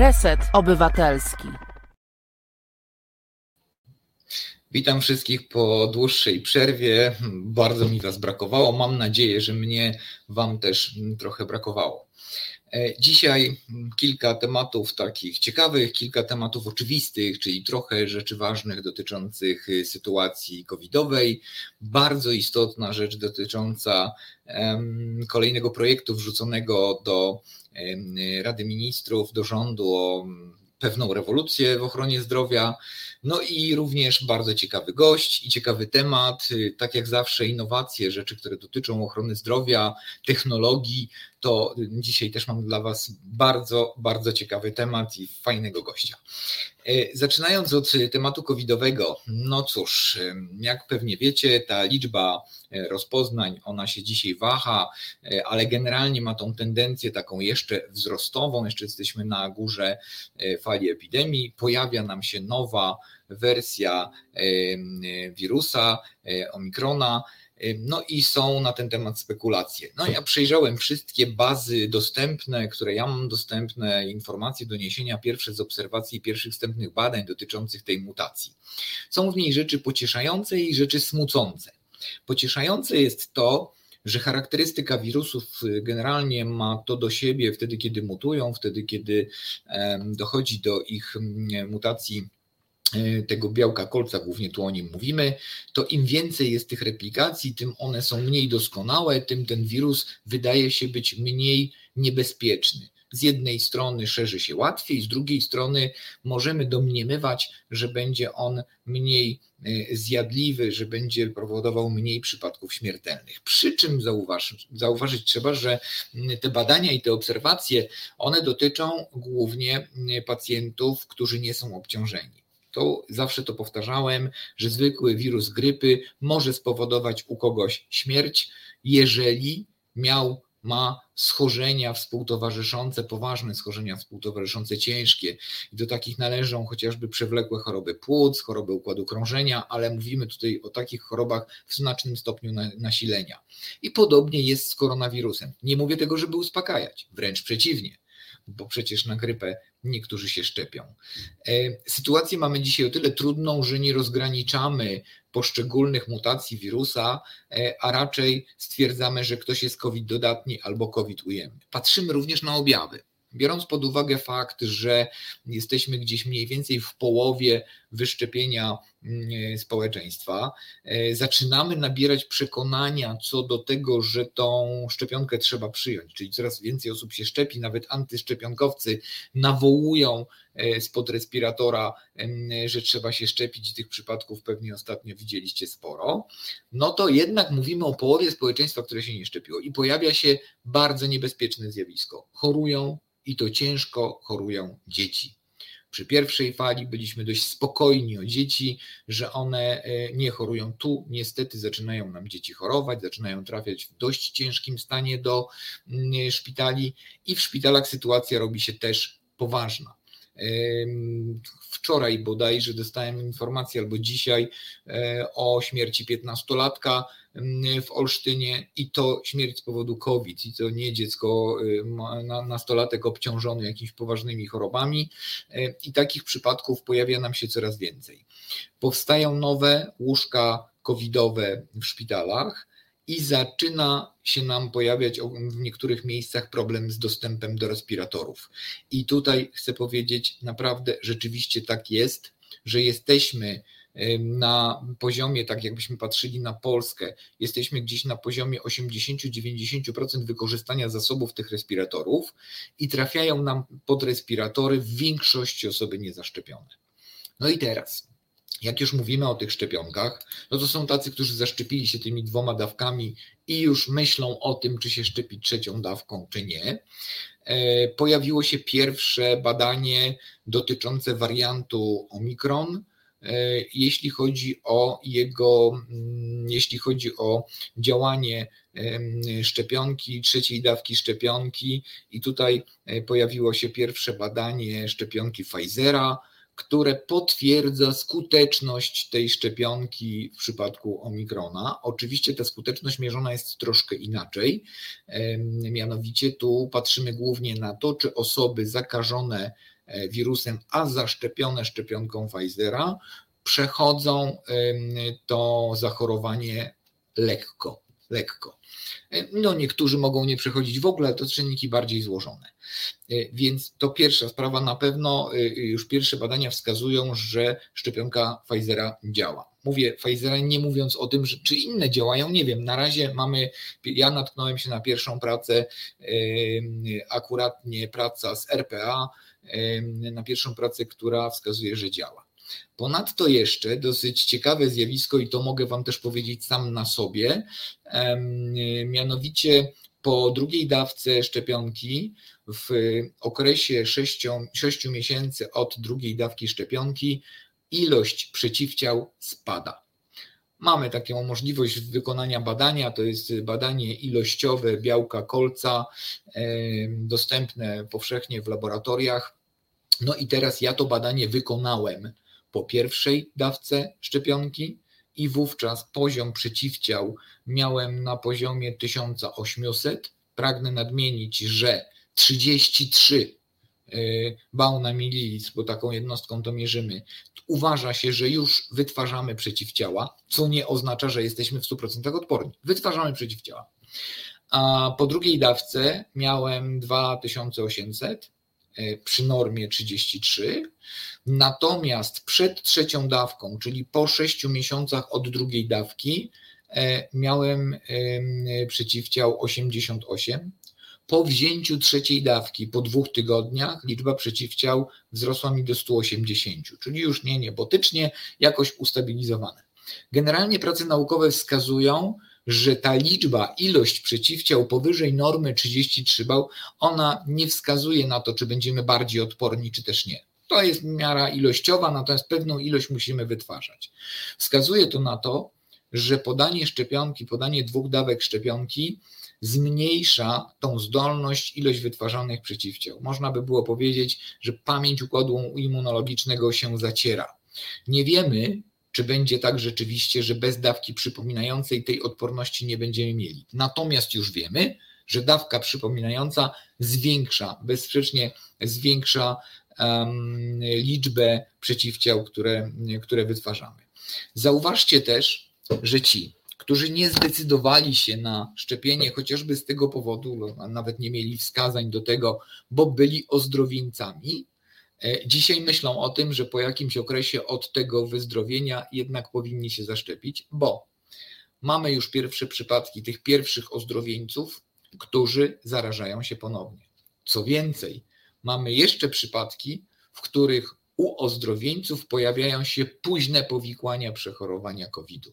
Reset Obywatelski. Witam wszystkich po dłuższej przerwie. Bardzo mi Was brakowało. Mam nadzieję, że mnie Wam też trochę brakowało. E, dzisiaj kilka tematów takich ciekawych, kilka tematów oczywistych, czyli trochę rzeczy ważnych dotyczących sytuacji covidowej. Bardzo istotna rzecz dotycząca kolejnego projektu wrzuconego do Rady Ministrów, do rządu o pewną rewolucję w ochronie zdrowia. No i również bardzo ciekawy gość i ciekawy temat. Tak jak zawsze, innowacje, rzeczy, które dotyczą ochrony zdrowia, technologii. To dzisiaj też mam dla Was bardzo, bardzo ciekawy temat i fajnego gościa. E, zaczynając od tematu covidowego, no cóż, e, jak pewnie wiecie, ta liczba e, rozpoznań, ona się dzisiaj waha, ale generalnie ma tą tendencję taką jeszcze wzrostową, jeszcze jesteśmy na górze fali epidemii, pojawia nam się nowa wersja wirusa, omikrona, no i są na ten temat spekulacje. No ja przejrzałem wszystkie bazy dostępne, które ja mam dostępne, informacje, doniesienia pierwsze z obserwacji pierwszych wstępnych badań dotyczących tej mutacji. Są w niej rzeczy pocieszające i rzeczy smucące. Pocieszające jest to, że charakterystyka wirusów generalnie ma to do siebie wtedy, kiedy mutują, wtedy, kiedy dochodzi do ich mutacji E, tego białka kolca, głównie tu o nim mówimy, to im więcej jest tych replikacji, tym one są mniej doskonałe, tym ten wirus wydaje się być mniej niebezpieczny. Z jednej strony szerzy się łatwiej, z drugiej strony możemy domniemywać, że będzie on mniej e, zjadliwy, że będzie powodował mniej przypadków śmiertelnych. Przy czym zauważ, zauważyć trzeba, że te badania i te obserwacje, one dotyczą głównie pacjentów, którzy nie są obciążeni to zawsze to powtarzałem, że zwykły wirus grypy może spowodować u kogoś śmierć, jeżeli miał, ma schorzenia współtowarzyszące, poważne schorzenia współtowarzyszące, ciężkie. I do takich należą chociażby przewlekłe choroby płuc, choroby układu krążenia, ale mówimy tutaj o takich chorobach w znacznym stopniu nasilenia. I podobnie jest z koronawirusem. Nie mówię tego, żeby uspokajać, wręcz przeciwnie bo przecież na grypę niektórzy się szczepią. E, sytuację mamy dzisiaj o tyle trudną, że nie rozgraniczamy poszczególnych mutacji wirusa, e, a raczej stwierdzamy, że ktoś jest COVID dodatni albo COVID ujemny. Patrzymy również na objawy. Biorąc pod uwagę fakt, że jesteśmy gdzieś mniej więcej w połowie wyszczepienia mm, społeczeństwa, e, zaczynamy nabierać przekonania co do tego, że tą szczepionkę trzeba przyjąć, czyli coraz więcej osób się szczepi, nawet antyszczepionkowcy nawołują e, spod respiratora, że trzeba się szczepić i tych przypadków pewnie ostatnio widzieliście sporo, no to jednak mówimy o połowie społeczeństwa, które się nie szczepiło i pojawia się bardzo niebezpieczne zjawisko. Chorują i to ciężko chorują dzieci. Przy pierwszej fali byliśmy dość spokojni o dzieci, że one e, nie chorują. Tu niestety zaczynają nam dzieci chorować, zaczynają trafiać w dość ciężkim stanie do mm, szpitali i w szpitalach sytuacja robi się też poważna. Wczoraj bodajże dostałem informację, albo dzisiaj, e, o śmierci 15-latka w Olsztynie i to śmierć z powodu COVID, i to nie dziecko, nastolatek obciążony jakimiś poważnymi chorobami. E, I takich przypadków pojawia nam się coraz więcej. Powstają nowe łóżka covidowe w szpitalach i zaczyna się nam pojawiać w niektórych miejscach problem z dostępem do respiratorów. I tutaj chcę powiedzieć, naprawdę rzeczywiście tak jest, że jesteśmy na poziomie, tak jakbyśmy patrzyli na Polskę, jesteśmy gdzieś na poziomie 80-90% wykorzystania zasobów tych respiratorów i trafiają nam pod respiratory w większości osoby niezaszczepione. No i teraz, jak już mówimy o tych szczepionkach, no to są tacy, którzy zaszczepili się tymi dwoma dawkami i już myślą o tym, czy się szczepić trzecią dawką, czy nie. E, pojawiło się pierwsze badanie dotyczące wariantu Omikron. E, jeśli chodzi o jego, mm, jeśli chodzi o działanie szczepionki, trzeciej dawki szczepionki, i tutaj e, pojawiło się pierwsze badanie szczepionki Pfizera, które potwierdza skuteczność tej szczepionki w przypadku Omikrona. Oczywiście ta skuteczność mierzona jest troszkę inaczej. Mianowicie tu patrzymy głównie na to, czy osoby zakażone wirusem, a zaszczepione szczepionką Pfizera przechodzą to zachorowanie lekko, lekko. No niektórzy mogą nie przechodzić w ogóle, to czynniki bardziej złożone. E, więc to pierwsza sprawa, na pewno e, już pierwsze badania wskazują, że szczepionka Pfizera działa. Mówię Pfizera nie mówiąc o tym, że, czy inne działają, nie wiem. Na razie mamy, ja natknąłem się na pierwszą pracę, akuratnie praca z RPA, na pierwszą pracę, która wskazuje, że działa. Ponadto jeszcze dosyć ciekawe zjawisko, i to mogę Wam też powiedzieć sam na sobie, mianowicie po drugiej dawce szczepionki w okresie 6, 6 miesięcy od drugiej dawki szczepionki ilość przeciwciał spada. Mamy taką możliwość wykonania badania, to jest badanie ilościowe białka kolca, dostępne powszechnie w laboratoriach. No i teraz ja to badanie wykonałem po pierwszej dawce szczepionki i wówczas poziom przeciwciał miałem na poziomie 1800. Pragnę nadmienić, że 33 y, bał na mililitr, bo taką jednostką to mierzymy, uważa się, że już wytwarzamy przeciwciała, co nie oznacza, że jesteśmy w 100% odporni. Wytwarzamy przeciwciała. A po drugiej dawce miałem 2800 E, przy normie 33. Natomiast przed trzecią dawką, czyli po 6 miesiącach od drugiej dawki, e, miałem przeciwciał 88. Po wzięciu trzeciej dawki, po dwóch tygodniach, liczba przeciwciał wzrosła mi do 180, czyli już nie niebotycznie, jakoś ustabilizowane. Generalnie prace naukowe wskazują, że ta liczba, ilość przeciwciał powyżej normy 33 bał, ona nie wskazuje na to, czy będziemy bardziej odporni, czy też nie. To jest miara ilościowa, natomiast pewną ilość musimy wytwarzać. Wskazuje to na to, że podanie szczepionki, podanie dwóch dawek szczepionki zmniejsza tą zdolność, ilość wytwarzanych przeciwciał. Można by było powiedzieć, że pamięć układu immunologicznego się zaciera. Nie wiemy, czy będzie tak rzeczywiście, że bez dawki przypominającej tej odporności nie będziemy mieli. Natomiast już wiemy, że dawka przypominająca zwiększa, bezsprzecznie zwiększa um, liczbę przeciwciał, które, które wytwarzamy. Zauważcie też, że ci, którzy nie zdecydowali się na szczepienie, chociażby z tego powodu, nawet nie mieli wskazań do tego, bo byli ozdrowieńcami, dzisiaj myślą o tym, że po jakimś okresie od tego wyzdrowienia jednak powinni się zaszczepić, bo mamy już pierwsze przypadki tych pierwszych ozdrowieńców, którzy zarażają się ponownie. Co więcej, mamy jeszcze przypadki, w których u ozdrowieńców pojawiają się późne powikłania przechorowania COVID-u.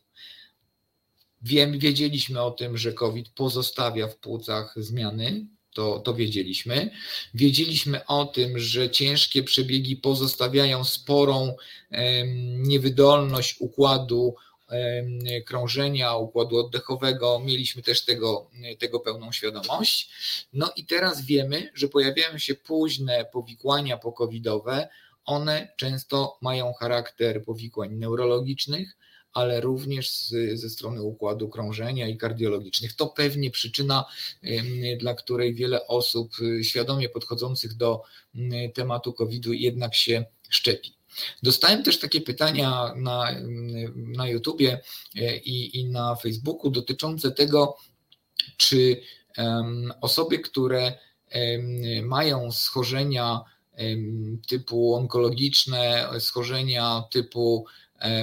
Wiem, wiedzieliśmy o tym, że COVID pozostawia w płucach zmiany, to, to wiedzieliśmy. Wiedzieliśmy o tym, że ciężkie przebiegi pozostawiają sporą niewydolność układu krążenia, układu oddechowego. Mieliśmy też tego, tego pełną świadomość. No i teraz wiemy, że pojawiają się późne powikłania pokowidowe. One często mają charakter powikłań neurologicznych, ale również z, ze strony układu krążenia i kardiologicznych. To pewnie przyczyna, dla której wiele osób y, świadomie podchodzących do tematu COVID-u jednak się szczepi. Dostałem też takie pytania na, na YouTubie i, i na Facebooku dotyczące tego, czy osoby, które mają schorzenia typu onkologiczne, schorzenia typu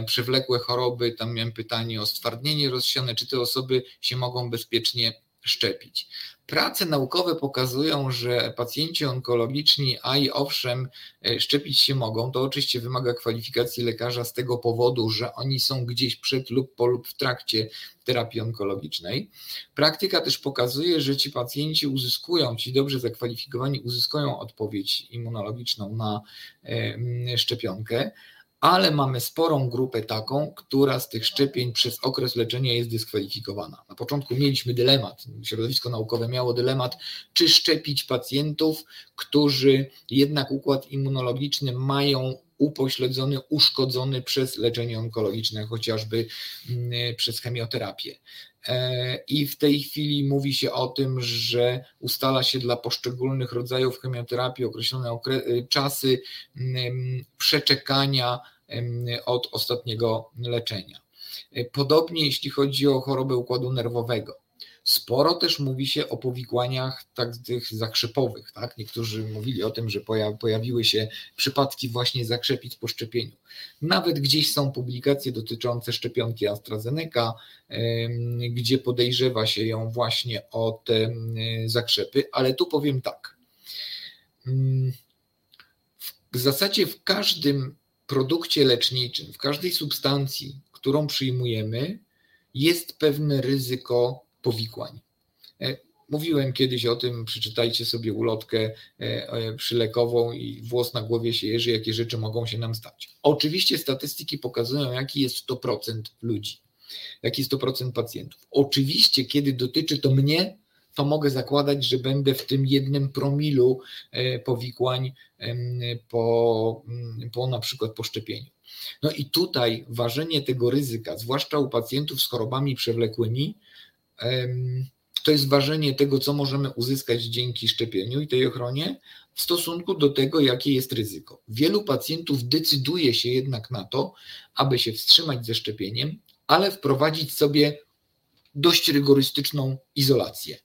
przewlekłe choroby, tam miałem pytanie o stwardnienie rozsiane, czy te osoby się mogą bezpiecznie szczepić. Prace naukowe pokazują, że pacjenci onkologiczni, a i owszem, e, szczepić się mogą. To oczywiście wymaga kwalifikacji lekarza z tego powodu, że oni są gdzieś przed lub po lub w trakcie terapii onkologicznej. Praktyka też pokazuje, że ci pacjenci uzyskują, ci dobrze zakwalifikowani uzyskują odpowiedź immunologiczną na e, szczepionkę ale mamy sporą grupę taką, która z tych szczepień przez okres leczenia jest dyskwalifikowana. Na początku mieliśmy dylemat, środowisko naukowe miało dylemat, czy szczepić pacjentów, którzy jednak układ immunologiczny mają upośledzony, uszkodzony przez leczenie onkologiczne, chociażby mm, przez chemioterapię. I w tej chwili mówi się o tym, że ustala się dla poszczególnych rodzajów chemioterapii określone czasy przeczekania od ostatniego leczenia. Podobnie jeśli chodzi o chorobę układu nerwowego. Sporo też mówi się o powikłaniach tak tych zakrzepowych. Tak? Niektórzy mówili o tym, że pojawiły się przypadki właśnie zakrzepic po szczepieniu. Nawet gdzieś są publikacje dotyczące szczepionki AstraZeneca, gdzie podejrzewa się ją właśnie o te zakrzepy, ale tu powiem tak. W zasadzie w każdym produkcie leczniczym, w każdej substancji, którą przyjmujemy, jest pewne ryzyko powikłań. E, mówiłem kiedyś o tym, przeczytajcie sobie ulotkę e, e, przylekową i włos na głowie się jeży, jakie rzeczy mogą się nam stać. Oczywiście statystyki pokazują, jaki jest to procent ludzi, jaki jest to procent pacjentów. Oczywiście, kiedy dotyczy to mnie, to mogę zakładać, że będę w tym jednym promilu powikłań po, po na przykład poszczepieniu. No i tutaj ważenie tego ryzyka, zwłaszcza u pacjentów z chorobami przewlekłymi, to jest ważenie tego, co możemy uzyskać dzięki szczepieniu i tej ochronie w stosunku do tego, jakie jest ryzyko. Wielu pacjentów decyduje się jednak na to, aby się wstrzymać ze szczepieniem, ale wprowadzić sobie dość rygorystyczną izolację.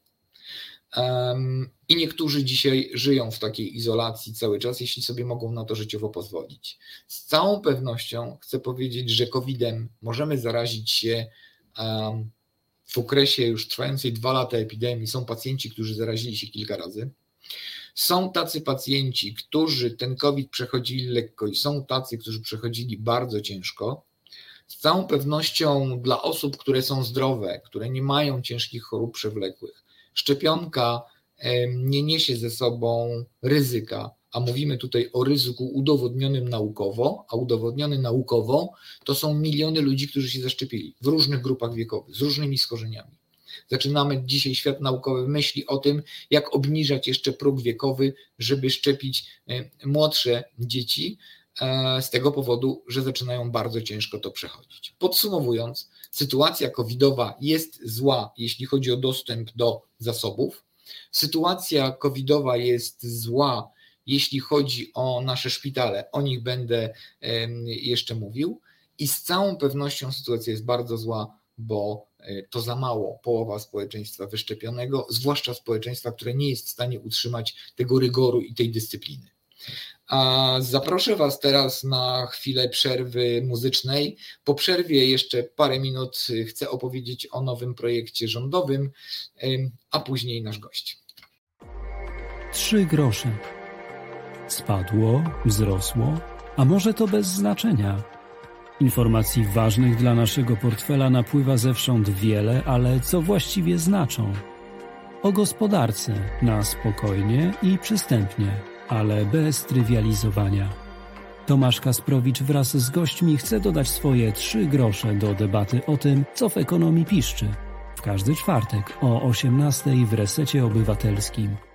I niektórzy dzisiaj żyją w takiej izolacji cały czas, jeśli sobie mogą na to życiowo pozwolić. Z całą pewnością chcę powiedzieć, że COVID-em możemy zarazić się w okresie już trwającej dwa lata epidemii są pacjenci, którzy zarazili się kilka razy. Są tacy pacjenci, którzy ten COVID przechodzili lekko i są tacy, którzy przechodzili bardzo ciężko. Z całą pewnością dla osób, które są zdrowe, które nie mają ciężkich chorób przewlekłych, szczepionka nie niesie ze sobą ryzyka a mówimy tutaj o ryzyku udowodnionym naukowo, a udowodniony naukowo to są miliony ludzi, którzy się zaszczepili w różnych grupach wiekowych, z różnymi schorzeniami. Zaczynamy dzisiaj świat naukowy myśli o tym, jak obniżać jeszcze próg wiekowy, żeby szczepić e, młodsze dzieci, e, z tego powodu, że zaczynają bardzo ciężko to przechodzić. Podsumowując, sytuacja covidowa jest zła, jeśli chodzi o dostęp do zasobów. Sytuacja covidowa jest zła, jeśli chodzi o nasze szpitale, o nich będę jeszcze mówił. I z całą pewnością sytuacja jest bardzo zła, bo e, to za mało połowa społeczeństwa wyszczepionego, zwłaszcza społeczeństwa, które nie jest w stanie utrzymać tego rygoru i tej dyscypliny. A zaproszę Was teraz na chwilę przerwy muzycznej. Po przerwie jeszcze parę minut chcę opowiedzieć o nowym projekcie rządowym, a później nasz gość. Trzy grosze Spadło, wzrosło, a może to bez znaczenia. Informacji ważnych dla naszego portfela napływa zewsząd wiele, ale co właściwie znaczą? O gospodarce na spokojnie i przystępnie, ale bez trywializowania. Tomasz Kasprowicz wraz z gośćmi chce dodać swoje trzy grosze do debaty o tym, co w ekonomii piszczy. W każdy czwartek o 18 w Resecie Obywatelskim.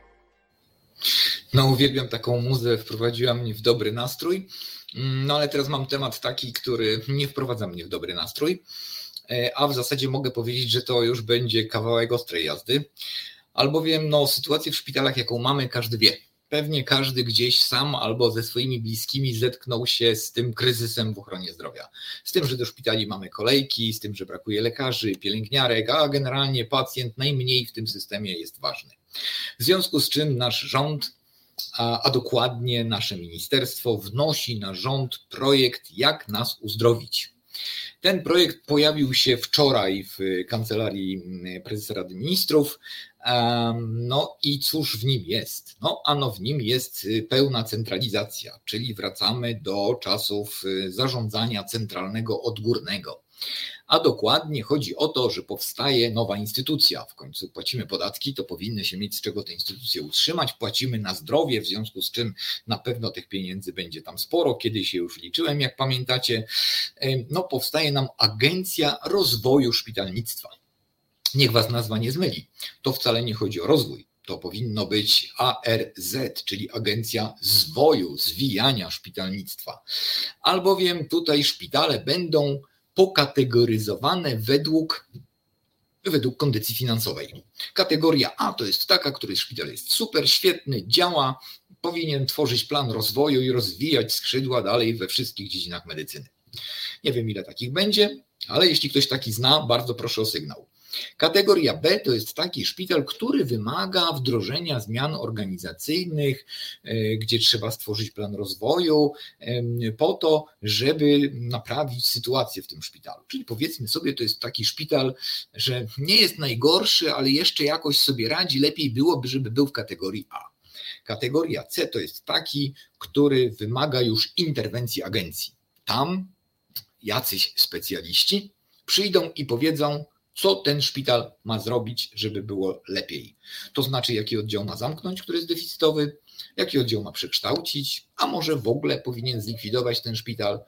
No, uwielbiam taką muzę, wprowadziła mnie w dobry nastrój. No, ale teraz mam temat taki, który nie wprowadza mnie w dobry nastrój, e, a w zasadzie mogę powiedzieć, że to już będzie kawałek ostrej jazdy, albowiem no, sytuację w szpitalach, jaką mamy, każdy wie. Pewnie każdy gdzieś sam albo ze swoimi bliskimi zetknął się z tym kryzysem w ochronie zdrowia. Z tym, że do szpitali mamy kolejki, z tym, że brakuje lekarzy, pielęgniarek, a generalnie pacjent najmniej w tym systemie jest ważny. W związku z czym nasz rząd, a, dokładnie nasze ministerstwo, wnosi na rząd projekt, jak nas uzdrowić. Ten projekt pojawił się wczoraj w kancelarii prezesa Rady Ministrów. No i cóż w nim jest? No, ano w nim jest pełna centralizacja, czyli wracamy do czasów zarządzania centralnego odgórnego a dokładnie chodzi o to, że powstaje nowa instytucja. W końcu płacimy podatki, to powinny się mieć z czego te instytucje utrzymać. Płacimy na zdrowie, w związku z czym na pewno tych pieniędzy będzie tam sporo. Kiedyś się już liczyłem, jak pamiętacie. No, powstaje nam Agencja Rozwoju Szpitalnictwa. Niech Was nazwa nie zmyli. To wcale nie chodzi o rozwój. To powinno być ARZ, czyli Agencja Zwoju, Zwijania Szpitalnictwa. Albowiem tutaj szpitale będą pokategoryzowane według według kondycji finansowej. Kategoria A to jest taka, której szpital jest super, świetny, działa, powinien tworzyć plan rozwoju i rozwijać skrzydła dalej we wszystkich dziedzinach medycyny. Nie wiem, ile takich będzie, ale jeśli ktoś taki zna, bardzo proszę o sygnał. Kategoria B to jest taki szpital, który wymaga wdrożenia zmian organizacyjnych, e, gdzie trzeba stworzyć plan rozwoju po to, żeby naprawić sytuację w tym szpitalu. Czyli powiedzmy sobie, to jest taki szpital, że nie jest najgorszy, ale jeszcze jakoś sobie radzi. Lepiej byłoby, żeby był w kategorii A. Kategoria C to jest taki, który wymaga już interwencji agencji. Tam jacyś specjaliści przyjdą i powiedzą, co ten szpital ma zrobić, żeby było lepiej. To znaczy, jaki oddział ma zamknąć, który jest deficytowy, jaki oddział ma przekształcić, a może w ogóle powinien zlikwidować ten szpital,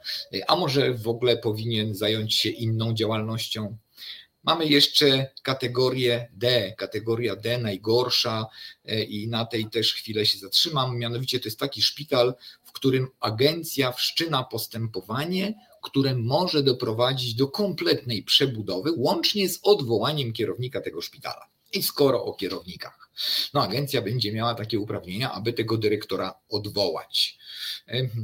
a może w ogóle powinien zająć się inną działalnością. Mamy jeszcze kategorię D, kategoria D najgorsza e, i na tej też chwilę się zatrzymam. Mianowicie to jest taki szpital, w którym agencja wszczyna postępowanie, które może doprowadzić do kompletnej przebudowy, łącznie z odwołaniem kierownika tego szpitala. I skoro o kierownikach, no agencja będzie miała takie uprawnienia, aby tego dyrektora odwołać.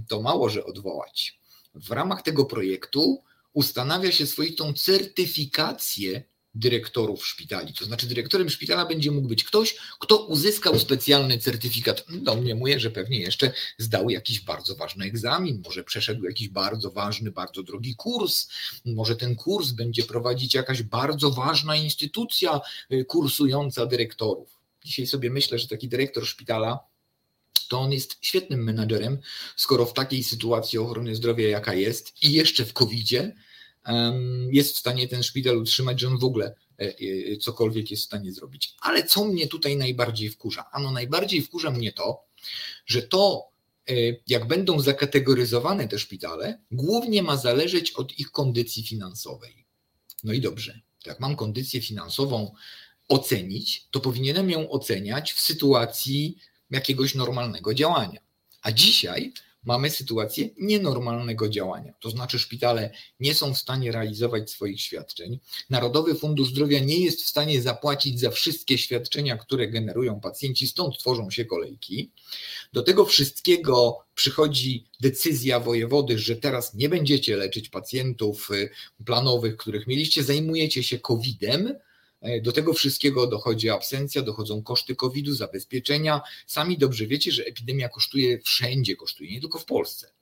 To mało, że odwołać. W ramach tego projektu ustanawia się swoistą certyfikację dyrektorów szpitali. To znaczy, dyrektorem szpitala będzie mógł być ktoś, kto uzyskał specjalny certyfikat. Domniemuję, że pewnie jeszcze zdał jakiś bardzo ważny egzamin, może przeszedł jakiś bardzo ważny, bardzo drogi kurs, może ten kurs będzie prowadzić jakaś bardzo ważna instytucja y, kursująca dyrektorów. Dzisiaj sobie myślę, że taki dyrektor szpitala to on jest świetnym menadżerem, skoro w takiej sytuacji ochrony zdrowia, jaka jest, i jeszcze w COVID-zie, jest w stanie ten szpital utrzymać, że on w ogóle e, e, cokolwiek jest w stanie zrobić. Ale co mnie tutaj najbardziej wkurza? Ano najbardziej wkurza mnie to, że to, e, jak będą zakategoryzowane te szpitale, głównie ma zależeć od ich kondycji finansowej. No i dobrze, jak mam kondycję finansową ocenić, to powinienem ją oceniać w sytuacji jakiegoś normalnego działania. A dzisiaj mamy sytuację nienormalnego działania. To znaczy, szpitale nie są w stanie realizować swoich świadczeń. Narodowy Fundusz Zdrowia nie jest w stanie zapłacić za wszystkie świadczenia, które generują pacjenci, stąd tworzą się kolejki. Do tego wszystkiego przychodzi decyzja wojewody, że teraz nie będziecie leczyć pacjentów y, planowych, których mieliście, zajmujecie się COVID-em do tego wszystkiego dochodzi absencja, dochodzą koszty COVID-u, zabezpieczenia. Sami dobrze wiecie, że epidemia kosztuje wszędzie, kosztuje nie tylko w Polsce.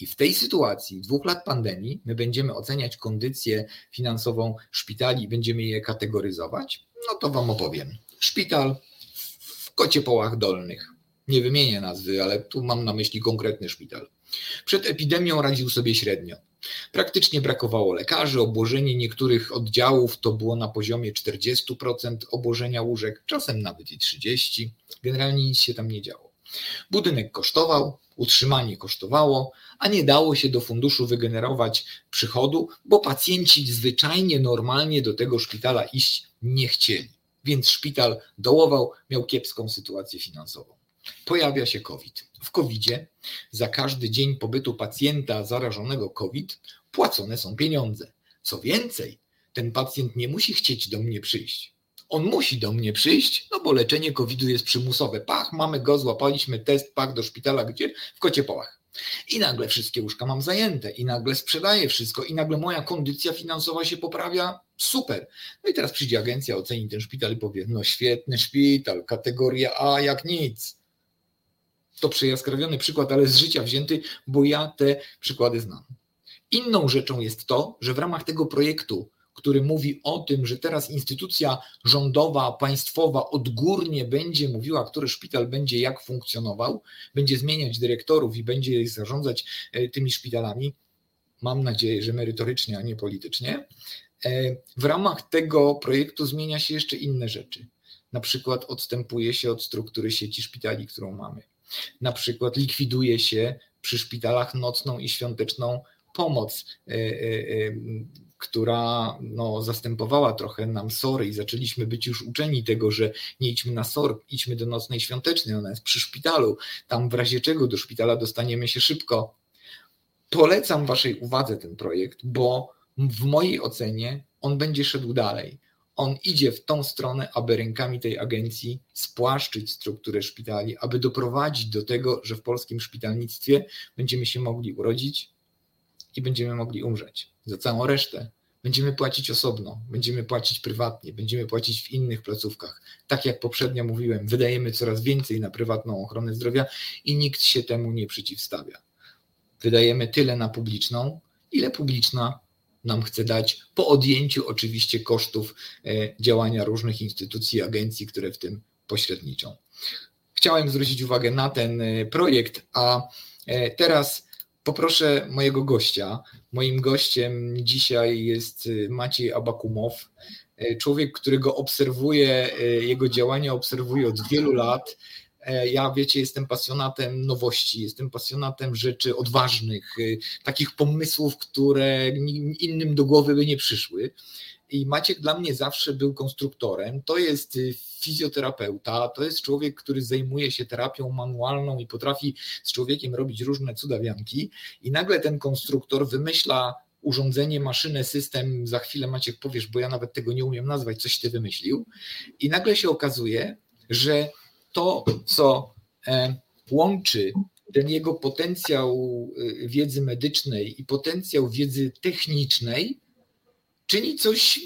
I w tej sytuacji dwóch lat pandemii my będziemy oceniać kondycję finansową szpitali, będziemy je kategoryzować. No to Wam opowiem. Szpital w Kociepołach Dolnych. Nie wymienię nazwy, ale tu mam na myśli konkretny szpital. Przed epidemią radził sobie średnio. Praktycznie brakowało lekarzy, obłożenie niektórych oddziałów to było na poziomie 40% obłożenia łóżek, czasem nawet i 30%. Generalnie nic się tam nie działo. Budynek kosztował, utrzymanie kosztowało, a nie dało się do funduszu wygenerować przychodu, bo pacjenci zwyczajnie, normalnie do tego szpitala iść nie chcieli. Więc szpital dołował, miał kiepską sytuację finansową. Pojawia się COVID. W COVID-zie za każdy dzień pobytu pacjenta zarażonego COVID płacone są pieniądze. Co więcej, ten pacjent nie musi chcieć do mnie przyjść. On musi do mnie przyjść, no bo leczenie COVID-u jest przymusowe. Pach, mamy go, złapaliśmy test, pach do szpitala, gdzie? W Kociepołach. I nagle wszystkie łóżka mam zajęte, i nagle sprzedaję wszystko, i nagle moja kondycja finansowa się poprawia. Super. No i teraz przyjdzie agencja, oceni ten szpital i powie: No świetny szpital, kategoria A jak nic to przejaskrawiony przykład, ale z życia wzięty, bo ja te przykłady znam. Inną rzeczą jest to, że w ramach tego projektu, który mówi o tym, że teraz instytucja rządowa, państwowa odgórnie będzie mówiła, który szpital będzie jak funkcjonował, będzie zmieniać dyrektorów i będzie zarządzać e, tymi szpitalami, mam nadzieję, że merytorycznie, a nie politycznie. E, w ramach tego projektu zmienia się jeszcze inne rzeczy. Na przykład odstępuje się od struktury sieci szpitali, którą mamy na przykład likwiduje się przy szpitalach nocną i świąteczną pomoc, e, e, e, która no, zastępowała trochę nam SOR i zaczęliśmy być już uczeni tego, że nie idźmy na SOR, idźmy do nocnej świątecznej, ona jest przy szpitalu, tam w razie czego do szpitala dostaniemy się szybko. Polecam Waszej uwadze ten projekt, bo w mojej ocenie on będzie szedł dalej. On idzie w tą stronę, aby rękami tej agencji spłaszczyć strukturę szpitali, aby doprowadzić do tego, że w polskim szpitalnictwie będziemy się mogli urodzić i będziemy mogli umrzeć. Za całą resztę będziemy płacić osobno, będziemy płacić prywatnie, będziemy płacić w innych placówkach. Tak jak poprzednio mówiłem, wydajemy coraz więcej na prywatną ochronę zdrowia i nikt się temu nie przeciwstawia. Wydajemy tyle na publiczną, ile publiczna nam chce dać, po odjęciu oczywiście kosztów e, działania różnych instytucji, agencji, które w tym pośredniczą. Chciałem zwrócić uwagę na ten e, projekt, a e, teraz poproszę mojego gościa. Moim gościem dzisiaj jest Maciej Abakumow, człowiek, którego obserwuję, jego działania obserwuję od wielu lat. E, ja, wiecie, jestem pasjonatem nowości, jestem pasjonatem rzeczy odważnych, y, takich pomysłów, które innym do głowy by nie przyszły. I Maciek dla mnie zawsze był konstruktorem. To jest y, fizjoterapeuta, to jest człowiek, który zajmuje się terapią manualną i potrafi z człowiekiem robić różne cudawianki. I nagle ten konstruktor wymyśla urządzenie, maszynę, system. Za chwilę Maciek powiesz, bo ja nawet tego nie umiem nazwać, coś ty wymyślił. I nagle się okazuje, że to, co e, łączy ten jego potencjał e, wiedzy medycznej i potencjał wiedzy technicznej, czyni coś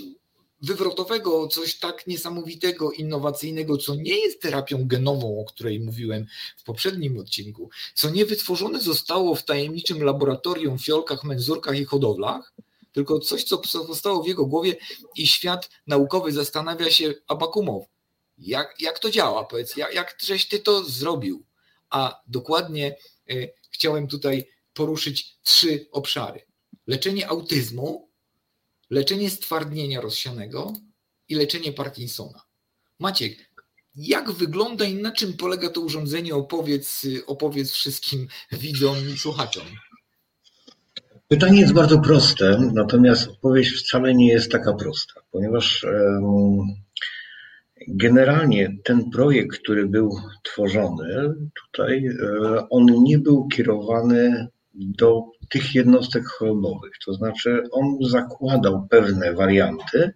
wywrotowego, coś tak niesamowitego, innowacyjnego, co nie jest terapią genową, o której mówiłem w poprzednim odcinku, co nie wytworzone zostało w tajemniczym laboratorium, fiolkach, menzurkach i hodowlach, tylko coś, co powstało w jego głowie i świat naukowy zastanawia się, Abakumow, jak, jak to działa? Powiedz, jak, jak żeś ty to zrobił? A dokładnie y, chciałem tutaj poruszyć trzy obszary: leczenie autyzmu, leczenie stwardnienia rozsianego i leczenie Parkinsona. Maciek, jak wygląda i na czym polega to urządzenie? Opowiedz, opowiedz wszystkim widzom i słuchaczom. Pytanie jest bardzo proste, natomiast odpowiedź wcale nie jest taka prosta, ponieważ. Generalnie ten projekt, który był tworzony tutaj, e, on nie był kierowany do tych jednostek chorobowych. To znaczy, on zakładał pewne warianty,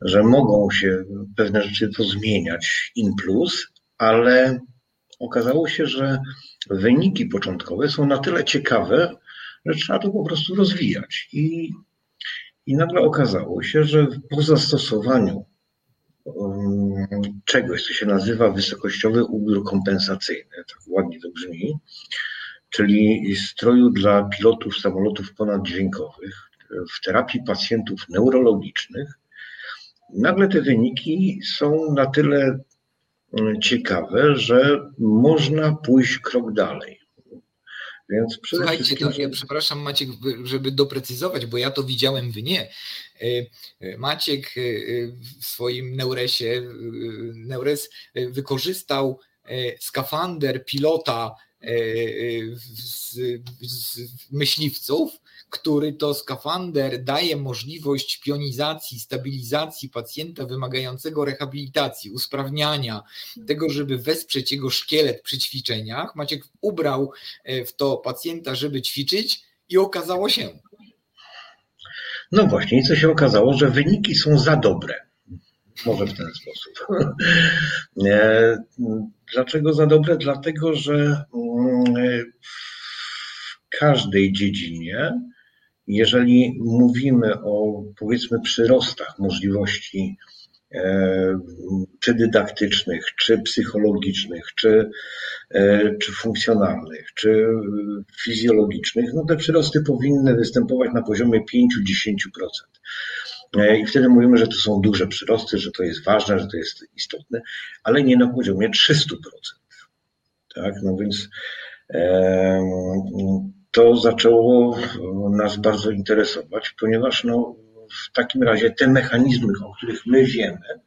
że mogą się pewne rzeczy pozmieniać in plus, ale okazało się, że wyniki początkowe są na tyle ciekawe, że trzeba to po prostu rozwijać. I, i nagle okazało się, że po zastosowaniu czegoś, co się nazywa wysokościowy ubór kompensacyjny, tak ładnie to brzmi, czyli stroju dla pilotów samolotów ponaddźwiękowych w terapii pacjentów neurologicznych. Nagle te wyniki są na tyle ciekawe, że można pójść krok dalej. Więc Słuchajcie, wszystkim... to ja przepraszam Maciek, żeby doprecyzować, bo ja to widziałem, wy nie. E, e, Maciek e, w swoim Neuresie, Neures wykorzystał skafander pilota z, z myśliwców, który to skafander daje możliwość pionizacji, stabilizacji pacjenta wymagającego rehabilitacji, usprawniania, tego, żeby wesprzeć jego szkielet przy ćwiczeniach. Maciek ubrał w to pacjenta, żeby ćwiczyć i okazało się. No właśnie, i co się okazało, że wyniki są za dobre. Może w ten sposób. Dlaczego za dobre? Dlatego, że mm, w każdej dziedzinie, jeżeli mówimy o powiedzmy przyrostach możliwości e, czy dydaktycznych, czy psychologicznych, czy, e, czy funkcjonalnych, czy fizjologicznych, no te przyrosty powinny występować na poziomie 5-10%. E, I wtedy mówimy, że to są duże przyrosty, że to jest ważne, że to jest istotne, ale nie na poziomie 300%. Tak, no więc to zaczęło nas bardzo interesować, ponieważ no, w takim razie te mechanizmy, o których my wiemy,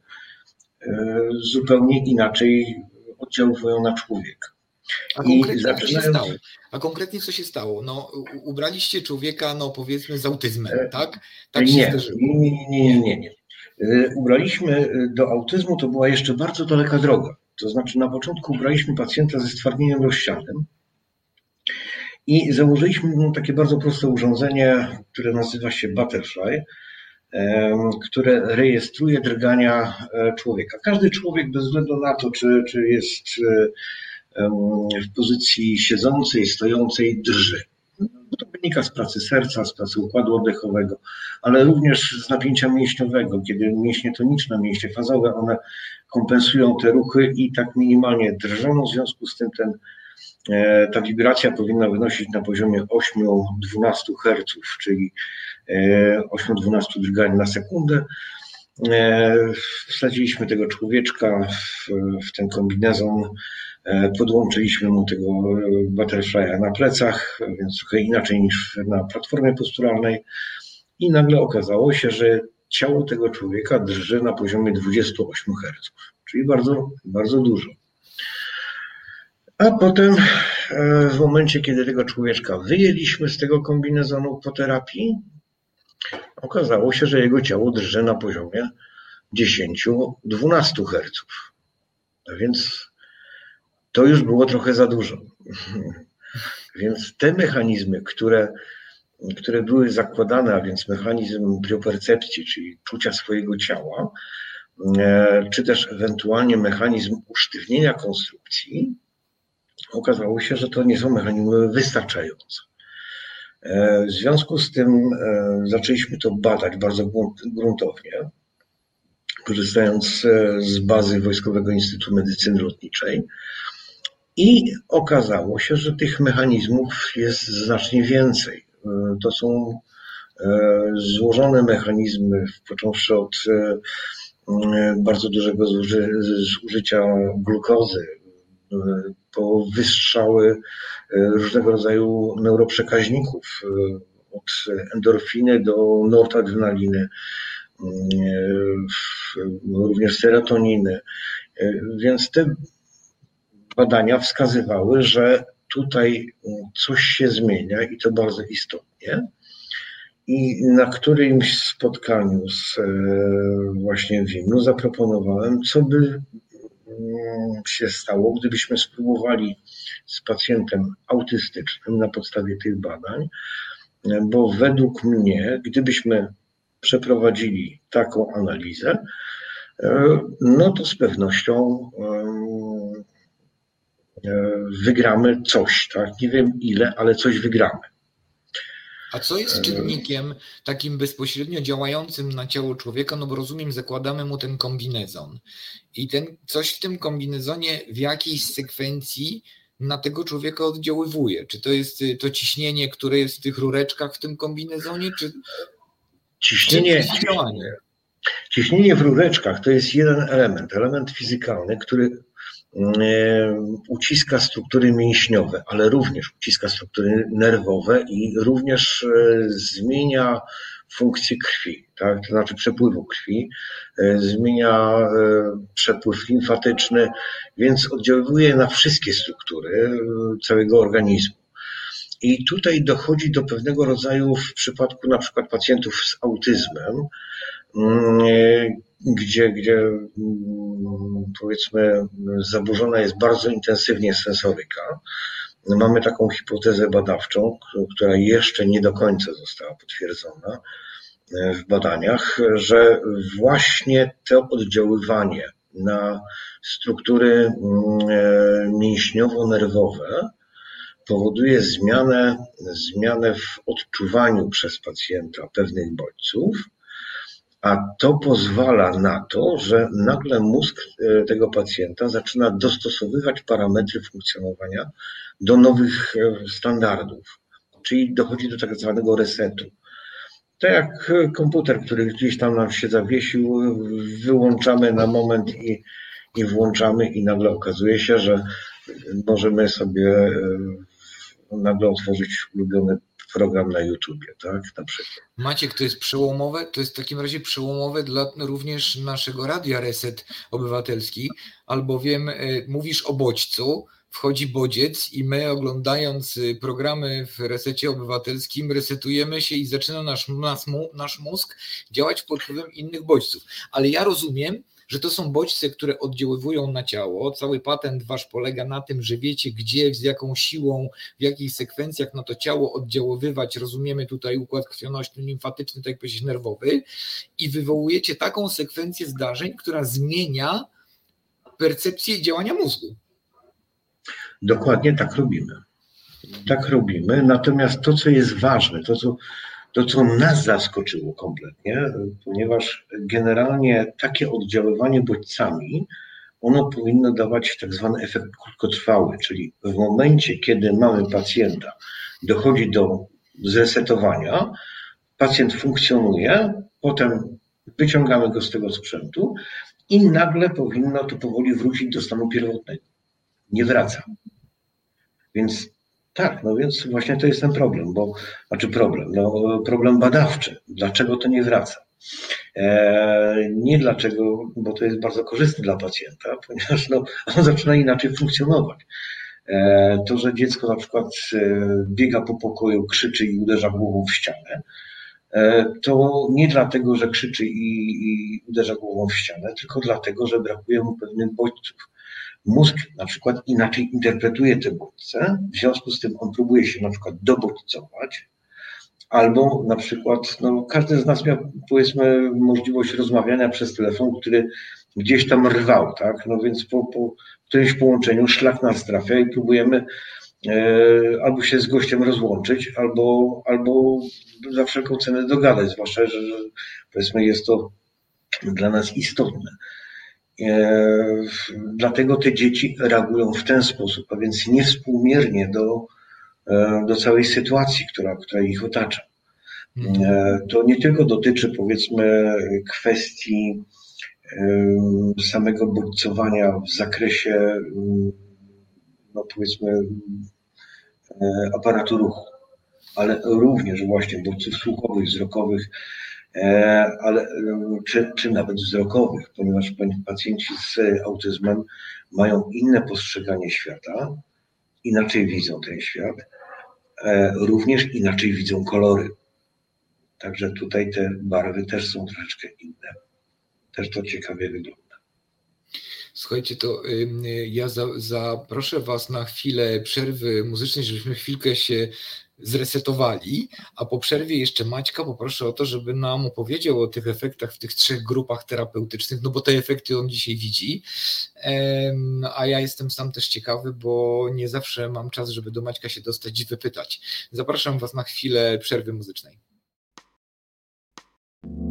e, zupełnie inaczej oddziałują na człowieka. A konkretnie, co się stało? A konkretnie co się stało? No, ubraliście człowieka, no powiedzmy, z autyzmem, e, tak? Tak nie. Nie, nie, nie, nie. E, ubraliśmy do autyzmu, to była jeszcze bardzo daleka droga. To znaczy na początku ubraliśmy pacjenta ze stwardnieniem rozsianym i założyliśmy mu takie bardzo proste urządzenie, które nazywa się Butterfly. Które rejestruje drgania człowieka. Każdy człowiek, bez względu na to, czy, czy jest w pozycji siedzącej, stojącej, drży. To wynika z pracy serca, z pracy układu oddechowego, ale również z napięcia mięśniowego, kiedy mięśnie toniczne, mięśnie fazowe, one kompensują te ruchy i tak minimalnie drżą. W związku z tym ten, e, ta wibracja powinna wynosić na poziomie 8-12 Hz, czyli 8-12 e, drgań na sekundę. E, wsadziliśmy tego człowieczka w, w ten kombinezon E, podłączyliśmy mu tego butterfly'a na plecach, więc trochę inaczej niż na platformie posturalnej. I nagle okazało się, że ciało tego człowieka drży na poziomie 28 Hz, czyli bardzo, bardzo dużo. A potem, e, w momencie, kiedy tego człowieczka wyjęliśmy z tego kombinezonu po terapii, okazało się, że jego ciało drży na poziomie 10-12 Hz. A więc to już było trochę za dużo. Więc te mechanizmy, które, które były zakładane, a więc mechanizm priopercepcji, czyli czucia swojego ciała, e, czy też ewentualnie mechanizm usztywnienia konstrukcji, okazało się, że to nie są mechanizmy wystarczające. E, w związku z tym e, zaczęliśmy to badać bardzo gruntownie, korzystając z bazy Wojskowego Instytutu Medycyny Lotniczej. I okazało się, że tych mechanizmów jest znacznie więcej. E, to są e, złożone mechanizmy, począwszy od e, bardzo dużego zużycia glukozy, po wystrzały różnego rodzaju neuroprzekaźników, od endorfiny do noradrenaliny, również serotoniny. Więc te badania wskazywały, że tutaj coś się zmienia i to bardzo istotnie. I na którymś spotkaniu z e, właśnie Wimnu zaproponowałem, co by mm, się stało, gdybyśmy spróbowali z pacjentem autystycznym na podstawie tych badań, bo według mnie, gdybyśmy przeprowadzili taką analizę, e, no to z pewnością E, wygramy coś, tak? Nie wiem ile, ale coś wygramy. A co jest czynnikiem takim bezpośrednio działającym na ciało człowieka? No bo rozumiem, zakładamy mu ten kombinezon. I ten coś w tym kombinezonie w jakiejś sekwencji na tego człowieka oddziaływuje. Czy to jest y, to ciśnienie, które jest w tych rureczkach w tym kombinezonie, czy ciśnienie, ciśnienie, ciśnienie w rureczkach to jest jeden element, element fizykalny, który E, uciska struktury mięśniowe, ale również uciska struktury nerwowe i również e, zmienia funkcję krwi, tak? to znaczy przepływu krwi, e, zmienia przepływ limfatyczny, więc oddziałuje na wszystkie struktury całego organizmu. I tutaj dochodzi do pewnego rodzaju, w przypadku na przykład pacjentów z autyzmem, mm, gdzie, gdzie mm, powiedzmy zaburzona jest bardzo intensywnie sensoryka. Mamy taką hipotezę badawczą, która jeszcze nie do końca została potwierdzona e, w badaniach, że właśnie to oddziaływanie na struktury mm, e, mięśniowo-nerwowe powoduje zmianę, zmianę w odczuwaniu przez pacjenta pewnych bodźców, a to pozwala na to, że nagle mózg e, tego pacjenta zaczyna dostosowywać parametry funkcjonowania do nowych e, standardów, czyli dochodzi do tak zwanego resetu. To jak komputer, który gdzieś tam nam się zawiesił, wyłączamy na moment i, i włączamy, i nagle okazuje się, że możemy sobie e, nagle otworzyć ulubiony program na YouTubie, tak, na przykład. Maciek, to jest przełomowe, to jest w takim razie przełomowe dla również naszego Radia Reset Obywatelski, albowiem y, mówisz o bodźcu, wchodzi bodziec i my oglądając y, programy w resecie obywatelskim resetujemy się i zaczyna nasz, nasz, nasz mózg działać pod wpływem innych bodźców. Ale ja rozumiem, że to są bodźce, które oddziaływują na ciało. Cały patent wasz polega na tym, że wiecie, gdzie, z jaką siłą, w jakich sekwencjach na to ciało oddziaływać. Rozumiemy tutaj układ krwionośny, limfatyczny, tak jak powiedzieć, nerwowy, i wywołujecie taką sekwencję zdarzeń, która zmienia percepcję działania mózgu. Dokładnie tak robimy. Tak robimy. Natomiast to, co jest ważne, to co, to, co nas zaskoczyło kompletnie, ponieważ generalnie takie oddziaływanie bodźcami, ono powinno dawać tak zwany efekt krótkotrwały, czyli w momencie, kiedy mamy pacjenta, dochodzi do zresetowania, pacjent funkcjonuje, potem wyciągamy go z tego sprzętu i nagle powinno to powoli wrócić do stanu pierwotnego. Nie wraca. Więc tak, no więc właśnie to jest ten problem, bo znaczy problem, no problem badawczy. Dlaczego to nie wraca? E, nie dlaczego, bo to jest bardzo korzystne dla pacjenta, ponieważ no, on zaczyna inaczej funkcjonować. E, to, że dziecko na przykład e, biega po pokoju, krzyczy i uderza głową w ścianę, to nie dlatego, że krzyczy i, i uderza głową w ścianę, tylko dlatego, że brakuje mu pewnych bodźców Mózg na przykład inaczej interpretuje te bodźce, w związku z tym on próbuje się na przykład dobodźcować, albo na przykład, no każdy z nas miał powiedzmy możliwość rozmawiania przez telefon, który gdzieś tam rwał, tak, no więc po, po którymś połączeniu szlak nas trafia i próbujemy e, albo się z gościem rozłączyć, albo, albo za wszelką cenę dogadać, zwłaszcza, że, że powiedzmy jest to dla nas istotne. E, dlatego te dzieci reagują w ten sposób, a więc niewspółmiernie do, e, do całej sytuacji, która, która ich otacza. Mhm. E, to nie tylko dotyczy, powiedzmy, kwestii samego bodźcowania w zakresie, no powiedzmy, aparatu ruchu, ale również właśnie bodźców słuchowych, wzrokowych, ale, e, czy, czy nawet wzrokowych, ponieważ pacjenci z autyzmem mają inne postrzeganie świata, inaczej widzą ten świat, e, również inaczej widzą kolory. Także tutaj te barwy też są troszeczkę inne. Też to ciekawie wygląda. Słuchajcie, to ja zaproszę Was na chwilę przerwy muzycznej, żebyśmy chwilkę się zresetowali, a po przerwie jeszcze Maćka poproszę o to, żeby nam opowiedział o tych efektach w tych trzech grupach terapeutycznych, no bo te efekty on dzisiaj widzi, a ja jestem sam też ciekawy, bo nie zawsze mam czas, żeby do Maćka się dostać i wypytać. Zapraszam Was na chwilę przerwy muzycznej.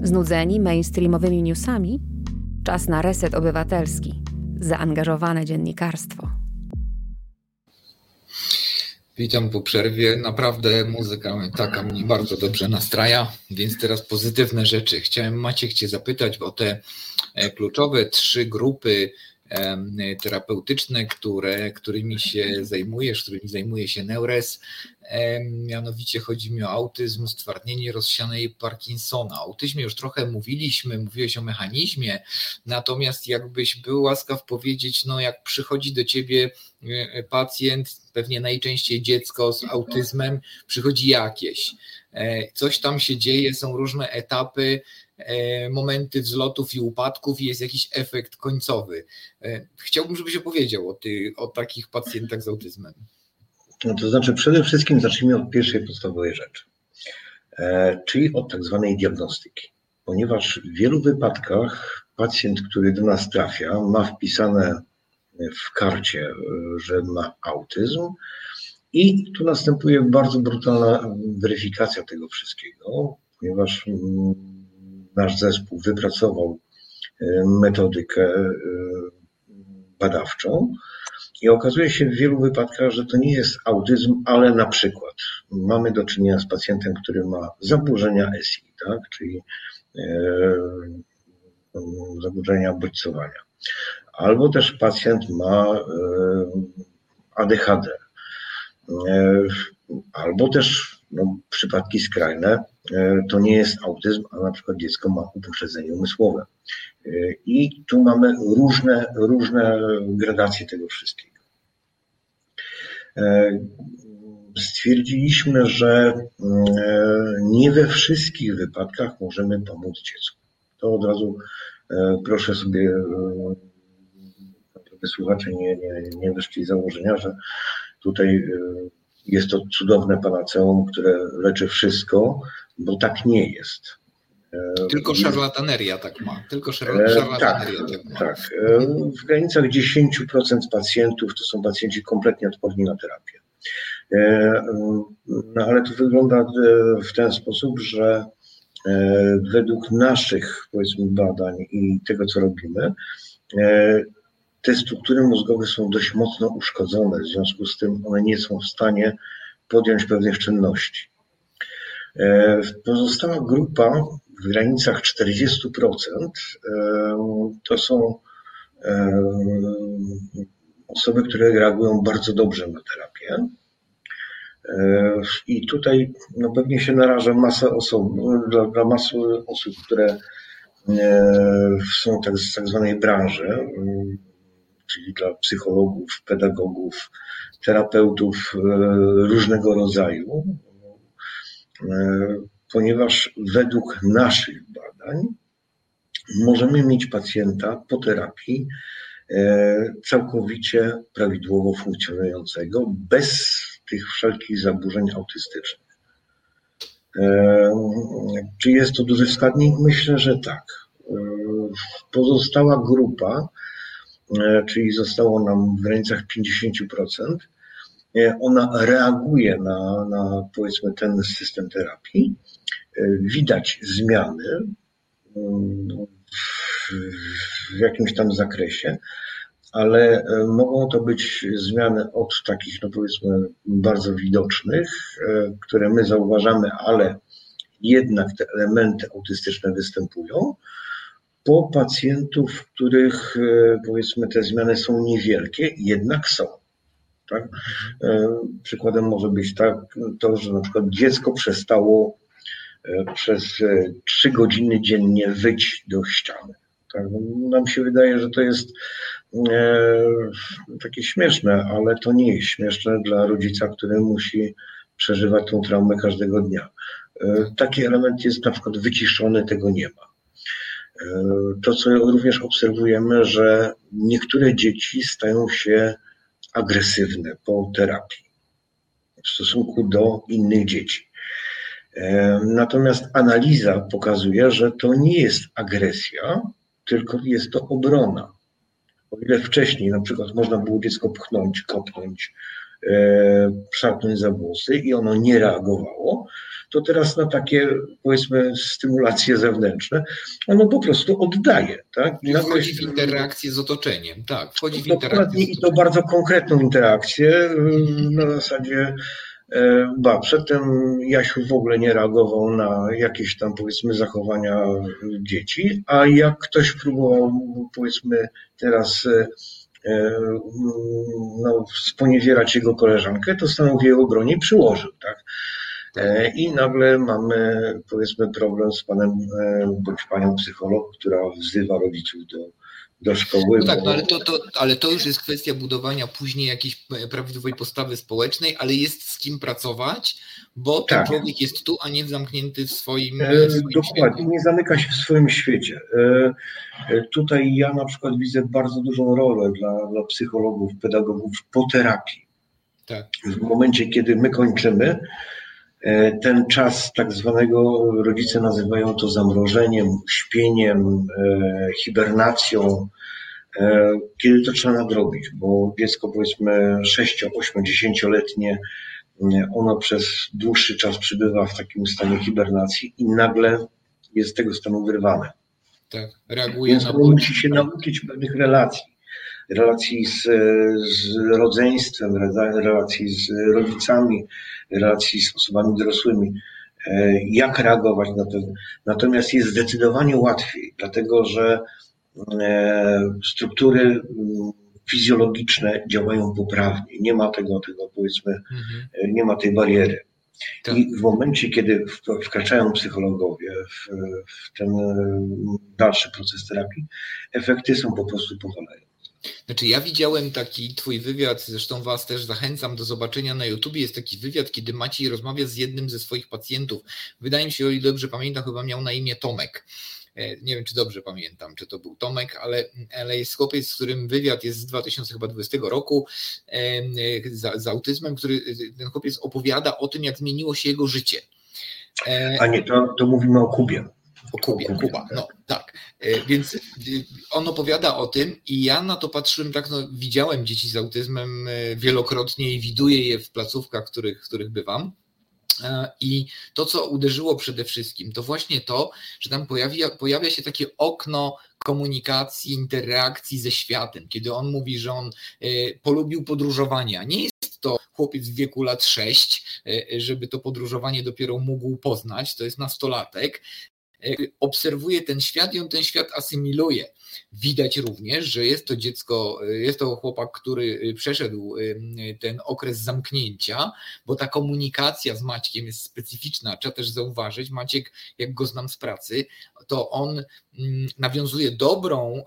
Znudzeni mainstreamowymi newsami? Czas na reset obywatelski. Zaangażowane dziennikarstwo. Witam po przerwie. Naprawdę muzyka taka mnie bardzo dobrze nastraja, więc teraz pozytywne rzeczy. Chciałem Maciek Cię zapytać o te e, kluczowe trzy grupy terapeutyczne, które, którymi się zajmujesz, którymi zajmuje się Neures. Mianowicie chodzi mi o autyzm, stwardnienie rozsianej Parkinsona. O autyzmie już trochę mówiliśmy, mówiłeś o mechanizmie, natomiast jakbyś był łaskaw powiedzieć, no jak przychodzi do ciebie e, pacjent, pewnie najczęściej dziecko z autyzmem, przychodzi jakieś. E, coś tam się dzieje, są różne etapy, E, momenty wzlotów i upadków i jest jakiś efekt końcowy. E, chciałbym, żebyś opowiedział o, ty, o takich pacjentach z autyzmem. No to znaczy, przede wszystkim zacznijmy od pierwszej podstawowej rzeczy, czyli od tak zwanej diagnostyki. Ponieważ w wielu wypadkach pacjent, który do nas trafia, ma wpisane w karcie, że ma autyzm, i tu następuje bardzo brutalna weryfikacja tego wszystkiego, ponieważ mm, nasz zespół wypracował e, metodykę e, badawczą. I okazuje się w wielu wypadkach, że to nie jest autyzm, ale na przykład mamy do czynienia z pacjentem, który ma zaburzenia SI, tak, czyli zaburzenia bodźcowania. Albo też pacjent ma ADHD, albo też no, przypadki skrajne, e, to nie jest autyzm, a na przykład dziecko ma upośledzenie umysłowe. E, I tu mamy różne, różne gradacje tego wszystkiego. E, stwierdziliśmy, że nie we wszystkich wypadkach możemy pomóc dziecku. To od razu Proszę sobie, żeby słuchacze nie, nie, nie wyszli z założenia, że tutaj jest to cudowne panaceum, które leczy wszystko, bo tak nie jest. Tylko szarlataneria tak ma. Tylko szarlataneria tak, tak ma. Tak. W granicach 10% pacjentów to są pacjenci kompletnie odporni na terapię. No ale to wygląda w ten sposób, że według naszych powiedzmy badań i tego, co robimy, te struktury mózgowe są dość mocno uszkodzone, w związku z tym one nie są w stanie podjąć pewnych czynności. Pozostała grupa w granicach 40% to są osoby, które reagują bardzo dobrze na terapię. I tutaj no pewnie się naraża masa osób, dla, dla masy osób, które są tak, z tak zwanej branży, czyli dla psychologów, pedagogów, terapeutów różnego rodzaju, ponieważ według naszych badań możemy mieć pacjenta po terapii e, całkowicie prawidłowo funkcjonującego, bez tych wszelkich zaburzeń autystycznych. E, czy jest to duży wskaźnik? Myślę, że tak. E, pozostała grupa, czyli zostało nam w granicach 50%, ona reaguje na, na powiedzmy ten system terapii widać zmiany mm, w jakimś tam zakresie, ale e, mogą to być zmiany od takich, no powiedzmy, bardzo widocznych, e, które my zauważamy, ale jednak te elementy autystyczne występują, po pacjentów, których e, powiedzmy te zmiany są niewielkie, jednak są. Tak? Przykładem może być tak, to, że na przykład dziecko przestało przez trzy godziny dziennie wyć do ściany. Tak? No, nam się wydaje, że to jest e, takie śmieszne, ale to nie jest śmieszne dla rodzica, który musi przeżywać tą traumę każdego dnia. Taki element jest na przykład wyciszony, tego nie ma. To, co również obserwujemy, że niektóre dzieci stają się agresywne po terapii w stosunku do innych dzieci. Natomiast analiza pokazuje, że to nie jest agresja, tylko jest to obrona. O ile wcześniej na przykład można było dziecko pchnąć, kopnąć, e, szarpnąć za włosy i ono nie reagowało, to teraz na takie, powiedzmy, stymulacje zewnętrzne, ono po prostu oddaje. Tak? I wchodzi w interakcję z otoczeniem, tak, wchodzi w interakcję. I to bardzo konkretną interakcję, na zasadzie E, ba, przedtem Jasiu w ogóle nie reagował na jakieś tam powiedzmy zachowania dzieci, a jak ktoś próbował powiedzmy teraz e, e, no, sponiewierać jego koleżankę, to stanął w jej obronie i przyłożył, tak? I nagle mamy powiedzmy problem z panem bądź panią psycholog, która wzywa rodziców do do szkoły. No tak, no ale, to, to, ale to już jest kwestia budowania później jakiejś prawidłowej postawy społecznej, ale jest z kim pracować, bo ten tak. człowiek jest tu, a nie zamknięty w swoim, e, w swoim Dokładnie, świecie. nie zamyka się w swoim świecie. E, e, tutaj ja na przykład widzę bardzo dużą rolę dla, dla psychologów, pedagogów po terapii. Tak. W momencie, kiedy my kończymy, ten czas tak zwanego, rodzice nazywają to zamrożeniem, śpieniem, hibernacją, kiedy to trzeba nadrobić, bo dziecko powiedzmy 6, 8, 10-letnie, ono przez dłuższy czas przybywa w takim stanie hibernacji i nagle jest z tego stanu wyrwane. Tak, reaguje Więc na musi się nauczyć pewnych relacji. Relacji z, z rodzeństwem, relacji z rodzicami, relacji z osobami dorosłymi, e, jak reagować na to. Natomiast jest zdecydowanie łatwiej, dlatego że e, struktury mm, fizjologiczne działają poprawnie. Nie ma tego, tego powiedzmy, mhm. E, nie ma tej bariery. Tak. I w momencie, kiedy wkraczają psychologowie w, w ten dalszy proces terapii, efekty są po prostu powalające. Znaczy ja widziałem taki twój wywiad, zresztą was też zachęcam do zobaczenia na YouTubie, jest taki wywiad, kiedy Maciej rozmawia z jednym ze swoich pacjentów. Wydaje mi się, o ile dobrze pamiętam, chyba miał na imię Tomek. nie wiem czy dobrze pamiętam, czy to był Tomek, ale, ale jest chłopiec, z którym wywiad jest z 2020 roku z, z autyzmem, który ten chłopiec opowiada o tym, jak zmieniło się jego życie. A nie, to, to mówimy o Kubie. O Kubie, Kuba, no tak. E, więc e, on opowiada o tym i ja na to patrzyłem tak, no widziałem dzieci z autyzmem e, wielokrotnie i widuję je w placówkach, w których, których bywam. I to, co uderzyło przede wszystkim, to właśnie to, że tam pojawia, pojawia się takie okno komunikacji, interakcji ze światem, kiedy on mówi, że on polubił podróżowania. Nie jest to chłopiec w wieku lat 6, żeby to podróżowanie dopiero mógł poznać, to jest nastolatek, obserwuje ten świat i on ten świat asymiluje. Widać również, że jest to dziecko, jest to chłopak, który e, przeszedł ten okres zamknięcia, bo ta komunikacja z Maćkiem jest specyficzna. Trzeba też zauważyć, Maciek, jak go znam z pracy, to on mm, nawiązuje dobrą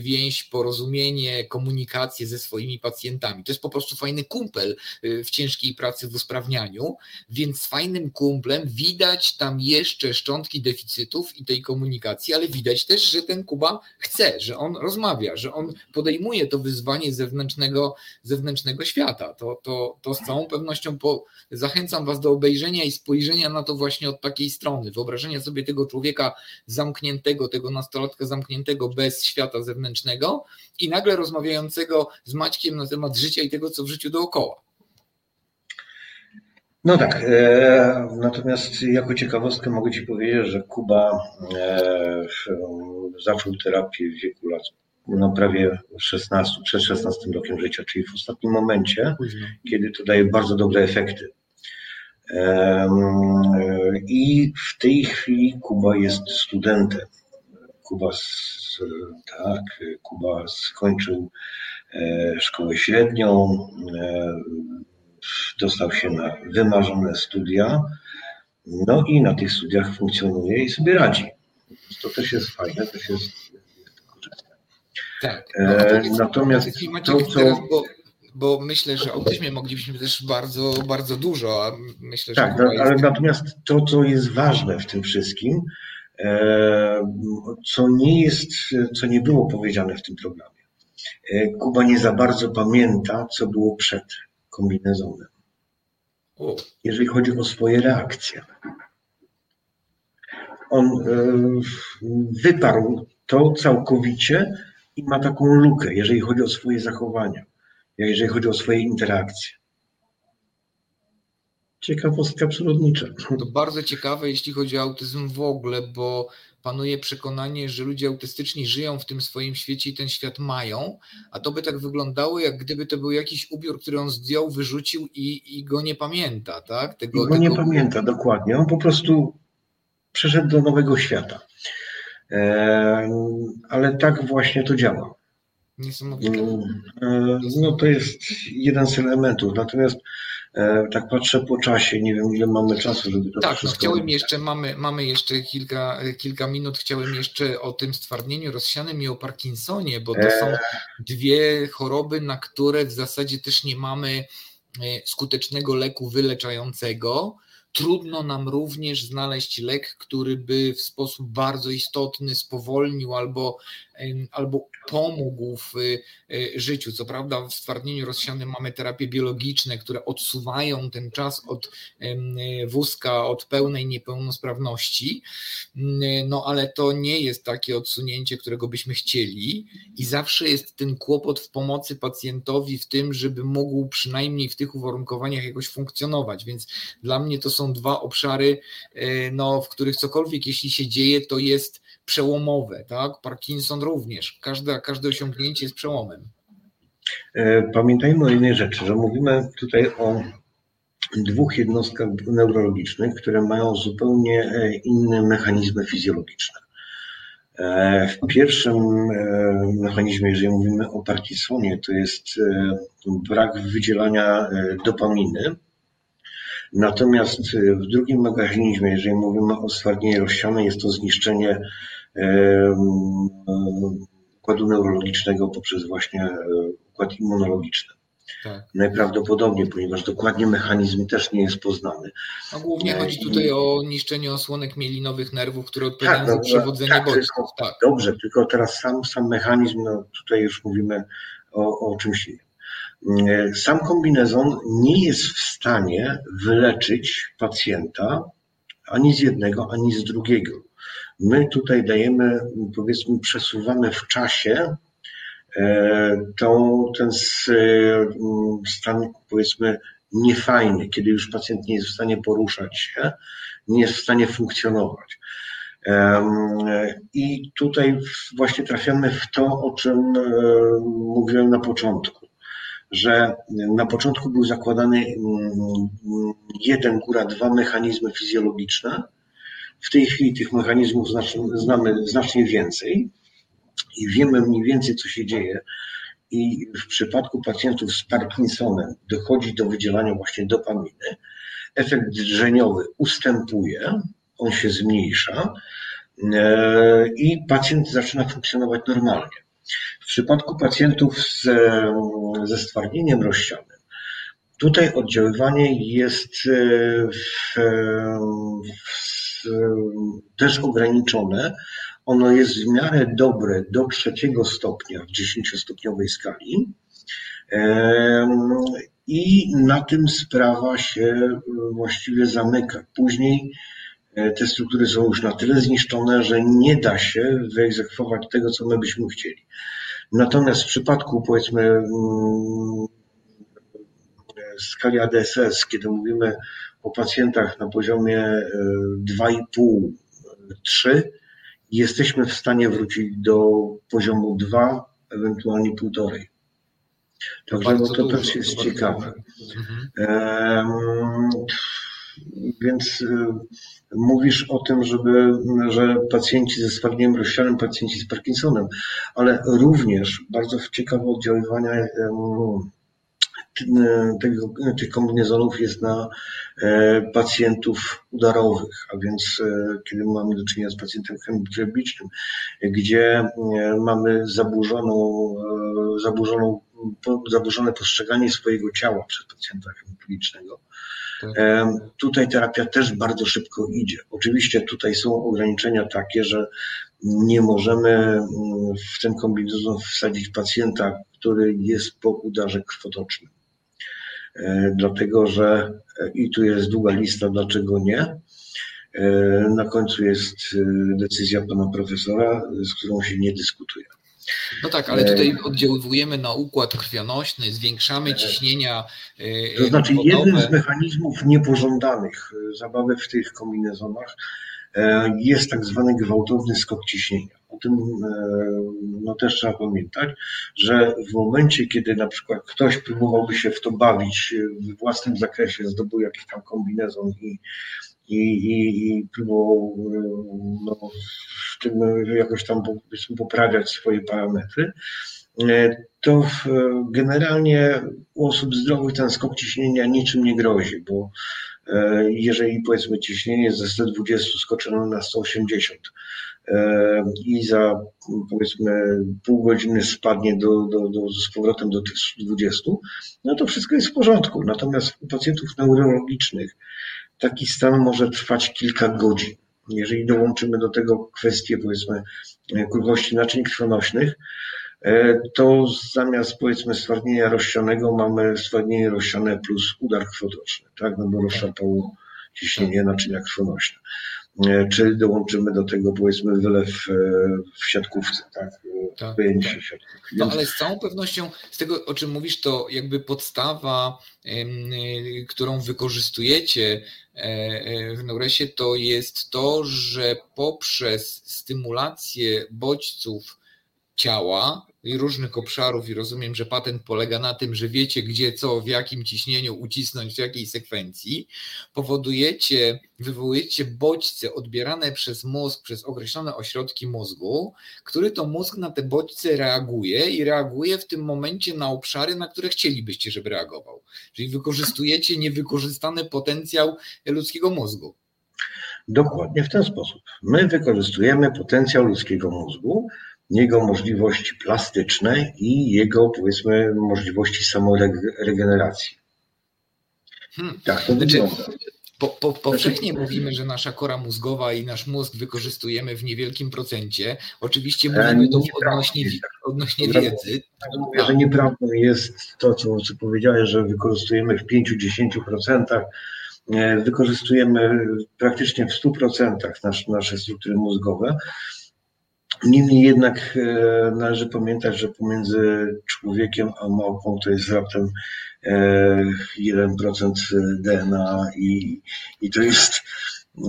więź, porozumienie, komunikację ze swoimi pacjentami. To jest po prostu fajny kumpel w ciężkiej pracy w usprawnianiu, więc z fajnym kumplem widać tam jeszcze szczątki deficytu i tej komunikacji, ale widać też, że ten Kuba chce, że on rozmawia, że on podejmuje to wyzwanie zewnętrznego, zewnętrznego świata. To, to, to z całą pewnością po, zachęcam Was do obejrzenia i spojrzenia na to właśnie od takiej strony. Wyobrażenia sobie tego człowieka zamkniętego, tego nastolatka zamkniętego bez świata zewnętrznego i nagle rozmawiającego z Maćkiem na temat życia i tego, co w życiu dookoła. No tak, e, natomiast jako ciekawostkę mogę Ci powiedzieć, że Kuba e, zaczął terapię w wieku lat no prawie 16, przed 16 rokiem życia, czyli w ostatnim momencie, kiedy to daje bardzo dobre efekty. E, I w tej chwili Kuba jest studentem. Kuba, tak, Kuba skończył szkołę średnią, dostał się na wymarzone studia, no i na tych studiach funkcjonuje i sobie radzi. To też jest fajne, też jest, korzystne. Tak. E, no, Natomiast to, co... Teraz, bo, bo myślę, że o autyzmie moglibyśmy też bardzo, bardzo dużo, a myślę, że... Tak, ale jest... natomiast to, co jest ważne w tym wszystkim, e, co nie jest, co nie było powiedziane w tym programie. E, Kuba nie za bardzo pamięta, co było przed kombinezonem. Jeżeli chodzi o swoje reakcje. On e, wyparł to całkowicie i ma taką lukę, jeżeli chodzi o swoje zachowania, jeżeli chodzi o swoje interakcje. Ciekawostka przyrodnicza. To bardzo ciekawe, jeśli chodzi o autyzm w ogóle, bo panuje przekonanie, że ludzie autystyczni żyją w tym swoim świecie i ten świat mają, a to by tak wyglądało, jak gdyby to był jakiś ubiór, który on zdjął, wyrzucił i, i go nie pamięta, tak? Tego, I go tego... nie pamięta, dokładnie. On po prostu przeszedł do nowego świata. E, ale tak właśnie to działa. Niesamowite. E, no to jest jeden z elementów. Natomiast tak patrzę po czasie, nie wiem ile mamy czasu, żeby to Tak, no chciałem jeszcze, mamy, mamy jeszcze kilka, kilka minut, chciałem jeszcze o tym stwardnieniu rozsianym i o Parkinsonie, bo to są e. dwie choroby, na które w zasadzie też nie mamy e, skutecznego leku wyleczającego. Trudno nam również znaleźć lek, który by w sposób bardzo istotny spowolnił albo albo pomógł w y, y, życiu. Co prawda w stwardnieniu rozsianym mamy terapie biologiczne, które odsuwają ten czas od wózka, od pełnej niepełnosprawności, no ale to nie jest takie odsunięcie, którego byśmy chcieli. I zawsze jest ten kłopot w pomocy pacjentowi w tym, żeby mógł przynajmniej w tych uwarunkowaniach jakoś funkcjonować, więc dla mnie to są dwa obszary, e, no, w których cokolwiek jeśli się dzieje, to jest przełomowe, tak? Parkinson również. Każde, każde osiągnięcie jest przełomem. E, pamiętajmy o jednej rzeczy, że mówimy tutaj o dwóch jednostkach neurologicznych, które mają zupełnie e, inne mechanizmy fizjologiczne. E, w pierwszym mechanizmie, jeżeli mówimy o Parkinsonie, to jest brak wydzielania dopaminy, Natomiast y, w drugim mechanizmie, jeżeli mówimy o stwardnieniu rozsianej, jest to zniszczenie układu neurologicznego poprzez właśnie e, układ immunologiczny. Tak. Najprawdopodobniej, ponieważ dokładnie mechanizm też nie jest poznany. No, głównie chodzi tutaj o niszczenie osłonek mielinowych nerwów, które odpowiadają tak, za przewodzenie tak, bodźców. Tak. Dobrze, tylko teraz sam, sam mechanizm, no tutaj już mówimy o, o czymś innym. Sam kombinezon nie jest w stanie wyleczyć pacjenta ani z jednego, ani z drugiego. My tutaj dajemy, powiedzmy, przesuwamy w czasie e, tą, ten stan, powiedzmy, niefajny, kiedy już pacjent nie jest w stanie poruszać się, nie jest w stanie funkcjonować. I tutaj właśnie trafiamy w to, o czym e, mówiłem na początku, że na początku był zakładany mm, jeden, góra dwa mechanizmy fizjologiczne. W tej chwili tych mechanizmów znamy znacznie więcej i wiemy mniej więcej, co się dzieje. I w przypadku pacjentów z Parkinsonem dochodzi do wydzielania właśnie dopaminy. Efekt drżeniowy ustępuje, on się zmniejsza e, i pacjent zaczyna funkcjonować normalnie. W przypadku pacjentów z, ze stwardnieniem rozsianym, tutaj oddziaływanie jest e, w, w, też ograniczone. Ono jest w miarę dobre do trzeciego stopnia w dziesięciostopniowej skali. I na tym sprawa się właściwie zamyka. Później e, te struktury są już na tyle zniszczone, że nie da się wyegzekwować tego, co my byśmy chcieli. Natomiast w przypadku powiedzmy mm, skali ADSS, kiedy mówimy o pacjentach na poziomie 2,5-3, e, jesteśmy w stanie wrócić do poziomu 2, ewentualnie 1,5. Także no to też jest ciekawe. Mhm. Więc e, mówisz o tym, żeby, że pacjenci ze stwardnieniem rozsianym, pacjenci z Parkinsonem, ale również bardzo ciekawe oddziaływania tego, tych kombinezonów jest na e, pacjentów udarowych, a więc e, kiedy mamy do czynienia z pacjentem chemicznym, gdzie mamy zaburzoną, zaburzoną, zaburzone postrzeganie swojego ciała przez pacjenta tak. Tutaj terapia też bardzo szybko idzie. Oczywiście tutaj są ograniczenia takie, że nie możemy mm, w ten kombinezon wsadzić pacjenta, który jest po udarze krwotocznym. E, dlatego, że e, i tu jest długa lista, dlaczego nie. E, na końcu jest decyzja pana profesora, z którą się nie dyskutuje. No tak, ale tutaj oddziaływujemy na układ krwionośny, zwiększamy ciśnienia. E, to znaczy, wodowe. jednym z mechanizmów niepożądanych e, zabawy w tych kombinezonach e, jest tak zwany gwałtowny skok ciśnienia. O tym no, też trzeba pamiętać, że w momencie, kiedy na przykład ktoś próbowałby się w to bawić w własnym zakresie, zdobył jakiś tam kombinezon i i, i, i próbował no, w tym jakoś tam poprawiać swoje parametry, e, to generalnie u osób zdrowych ten skok ciśnienia niczym nie grozi, bo e, jeżeli powiedzmy ciśnienie ze 120 skoczyło na 180 e, i za powiedzmy pół godziny spadnie do, do, do, z powrotem do tych 20, no to wszystko jest w porządku. Natomiast u pacjentów neurologicznych taki stan może trwać kilka godzin. Jeżeli dołączymy do tego kwestię, powiedzmy, kruchości naczyń krwionośnych, e, to zamiast powiedzmy stwardnienia rozsianego mamy stwardnienie rozsiane plus udar krwotoczny, tak, no bo rozszarpało ciśnienie naczynia krwonośne. E, czy dołączymy do tego powiedzmy wylew e, w siatkówce, tak? tak, tak. No ale z całą pewnością z tego, o czym mówisz, to jakby podstawa, którą wykorzystujecie w Neuresie, to jest to, że poprzez stymulację bodźców ciała i różnych obszarów i rozumiem, że patent polega na tym, że wiecie gdzie co, w jakim ciśnieniu ucisnąć, w jakiej sekwencji, powodujecie, wywołujecie bodźce odbierane przez mózg, przez określone ośrodki mózgu, który to mózg na te bodźce reaguje i reaguje w tym momencie na obszary, na które chcielibyście, żeby reagował. Czyli wykorzystujecie niewykorzystany potencjał ludzkiego mózgu. Dokładnie w ten sposób. My wykorzystujemy potencjał ludzkiego mózgu, jego możliwości plastyczne i jego, powiedzmy, możliwości samoregeneracji. Hmm. Tak to znaczy, wygląda. Po, po, powszechnie mówimy, że nasza kora mózgowa i nasz mózg wykorzystujemy w niewielkim procencie. Oczywiście e, mówimy to odnośnie, odnośnie wiedzy. Mówię, że nieprawdą jest to, co, co powiedziałeś, że wykorzystujemy w 5-10%. E, wykorzystujemy praktycznie w 100% nasz, nasze struktury mózgowe. Niemniej jednak e, należy pamiętać, że pomiędzy człowiekiem a małpą to jest raptem 1% DNA i, i to jest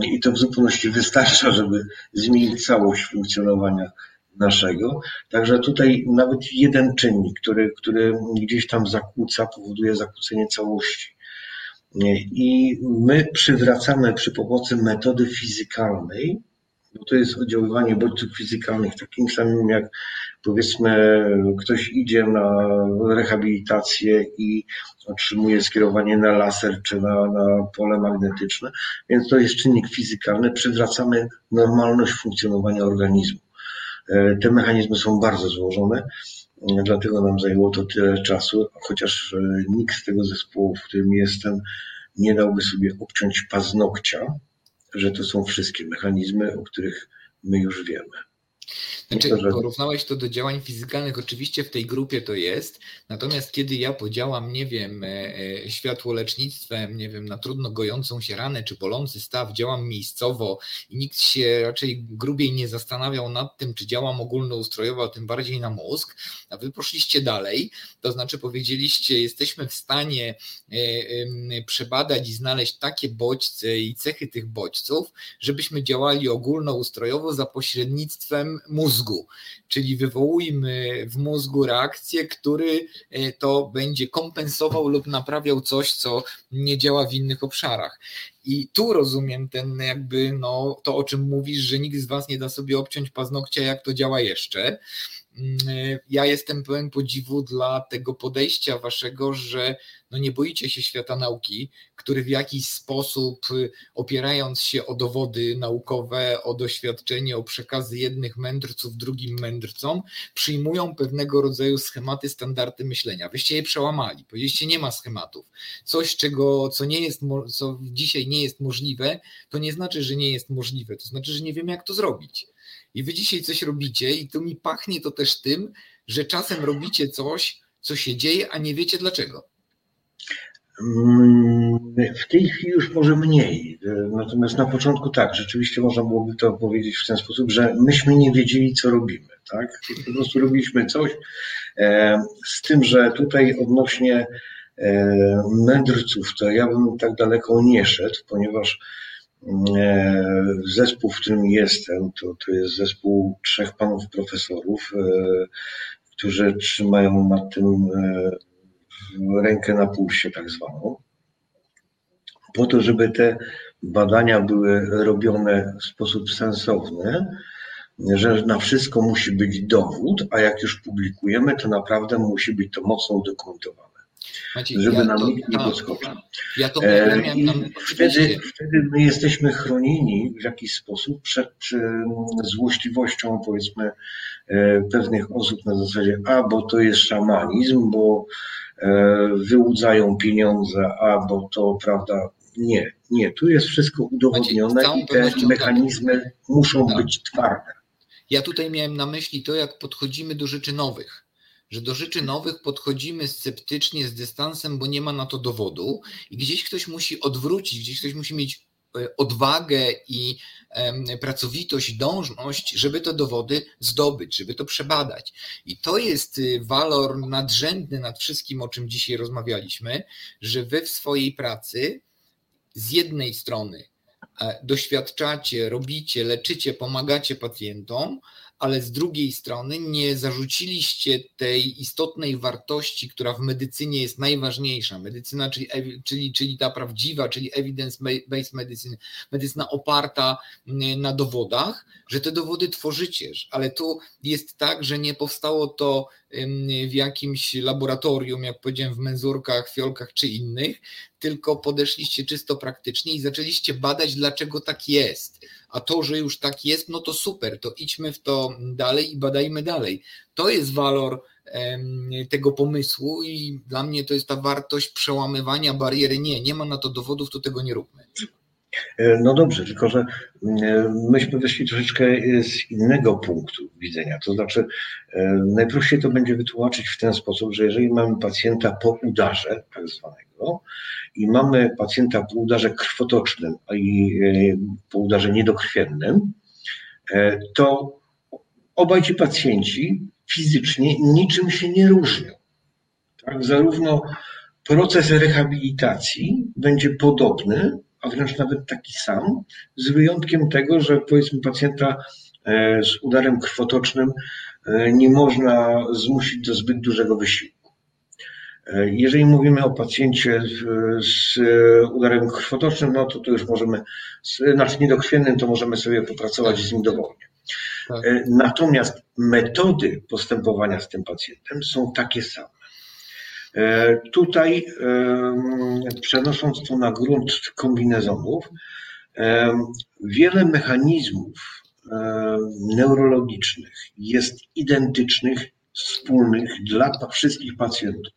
i to w zupełności wystarcza, żeby zmienić całość funkcjonowania naszego. Także tutaj nawet jeden czynnik, który, który gdzieś tam zakłóca, powoduje zakłócenie całości. I my przywracamy przy pomocy metody fizykalnej, bo to jest oddziaływanie bodźców fizykalnych, takim samym jak powiedzmy ktoś idzie na rehabilitację i otrzymuje skierowanie na laser czy na, na pole magnetyczne, więc to jest czynnik fizykalny, przywracamy normalność funkcjonowania organizmu. E, te mechanizmy są bardzo złożone, dlatego nam zajęło to tyle czasu, chociaż e, nikt z tego zespołu, w którym jestem, nie dałby sobie obciąć paznokcia, że to są wszystkie mechanizmy, o których my już wiemy. Znaczy, porównałeś to do działań fizykalnych, oczywiście w tej grupie to jest, natomiast kiedy ja podziałam, nie wiem, e, e, światłolecznictwem, nie wiem, na trudno gojącą się ranę czy bolący staw, działam miejscowo i nikt się raczej grubiej nie zastanawiał nad tym, czy działam ogólnoustrojowo, a tym bardziej na mózg, a wy poszliście dalej, to znaczy powiedzieliście, jesteśmy w stanie e, przebadać i znaleźć takie bodźce i cechy tych bodźców, żebyśmy działali ogólnoustrojowo za pośrednictwem mózgu, czyli wywołujmy w mózgu reakcję, który e, to będzie kompensował lub naprawiał coś, co nie działa w innych obszarach. I tu rozumiem ten jakby no, to, o czym mówisz, że nikt z Was nie da sobie obciąć paznokcia, jak to działa jeszcze. Mm, e, ja jestem pełen podziwu dla tego podejścia waszego, że no nie boicie się świata nauki, który w jakiś sposób, y, opierając się o dowody naukowe, o doświadczenie, o przekazy jednych mędrców drugim mędrcom, przyjmują pewnego rodzaju schematy, standardy myślenia. Wyście je przełamali, powiedzieliście, nie ma schematów. Coś, czego, co, nie jest, co dzisiaj nie jest możliwe, to nie znaczy, że nie jest możliwe, to znaczy, że nie wiemy, jak to zrobić. I wy dzisiaj coś robicie, i tu mi pachnie to też tym, że czasem robicie coś, co się dzieje, a nie wiecie dlaczego. Mm, w tej chwili już może mniej. Natomiast na początku tak, rzeczywiście można byłoby to powiedzieć w ten sposób, że myśmy nie wiedzieli, co robimy. Tak? Po prostu robiliśmy coś. E, z tym, że tutaj odnośnie e, mędrców, to ja bym tak daleko nie szedł, ponieważ E, zespół, w którym jestem, to, to jest zespół trzech panów profesorów, którzy trzymają nad tym rękę na pulsie, tak zwaną, po to, żeby te badania były robione w sposób sensowny, że na wszystko musi być dowód, a jak już publikujemy, to naprawdę musi być to mocno udokumentowane. Maciej, żeby ja nam to, nikt nie podskoczył. Ja to e, I wtedy, wtedy my jesteśmy chronieni w jakiś sposób przed złośliwością, powiedzmy, e, pewnych osób na zasadzie, a bo to jest szamanizm, bo e, wyłudzają pieniądze, a bo to prawda. Nie, nie, tu jest wszystko udowodnione Maciej, i te tak. mechanizmy tak. muszą tak. być twarde. Ja tutaj miałem na myśli to, jak podchodzimy do rzeczy nowych że do rzeczy nowych podchodzimy sceptycznie, z dystansem, bo nie ma na to dowodu i gdzieś ktoś musi odwrócić, gdzieś ktoś musi mieć e, odwagę i pracowitość, dążność, żeby te dowody zdobyć, żeby to przebadać. I to jest y, walor nadrzędny nad wszystkim, o czym dzisiaj rozmawialiśmy, że wy w swojej pracy z jednej strony doświadczacie, robicie, leczycie, pomagacie pacjentom, ale z drugiej strony nie zarzuciliście tej istotnej wartości, która w medycynie jest najważniejsza. Medycyna, czyli, czyli, czyli ta prawdziwa, czyli evidence-based medicine, medycyna oparta na dowodach, że te dowody tworzycie, ale tu jest tak, że nie powstało to w jakimś laboratorium, jak powiedziałem, w menzurkach, fiolkach czy innych, tylko podeszliście czysto praktycznie i zaczęliście badać, dlaczego tak jest. A to, że już tak jest, no to super, to idźmy w to dalej i badajmy dalej. To jest walor tego pomysłu i dla mnie to jest ta wartość przełamywania bariery. Nie, nie ma na to dowodów, to tego nie róbmy. E, no dobrze, tylko że e, myśmy wyszli troszeczkę z innego punktu widzenia. To znaczy, e, najprościej to będzie wytłumaczyć w ten sposób, że jeżeli mamy pacjenta po udarze, tak zwanego, i mamy pacjenta po udarze krwotocznym i po udarze niedokrwiennym, to obaj ci pacjenci fizycznie niczym się nie różnią. Tak? Zarówno proces rehabilitacji będzie podobny, a wręcz nawet taki sam, z wyjątkiem tego, że powiedzmy pacjenta e, z udarem krwotocznym e, nie można zmusić do zbyt dużego wysiłku. E, jeżeli mówimy o pacjencie z udarem krwotocznym, no to to już możemy, znaczy niedokrwiennym, to możemy sobie popracować z nim dowolnie. Tak. Natomiast metody postępowania z tym pacjentem są takie same. E, tutaj, przenosząc to na grunt kombinezonów, wiele mechanizmów neurologicznych jest identycznych, wspólnych dla wszystkich pacjentów.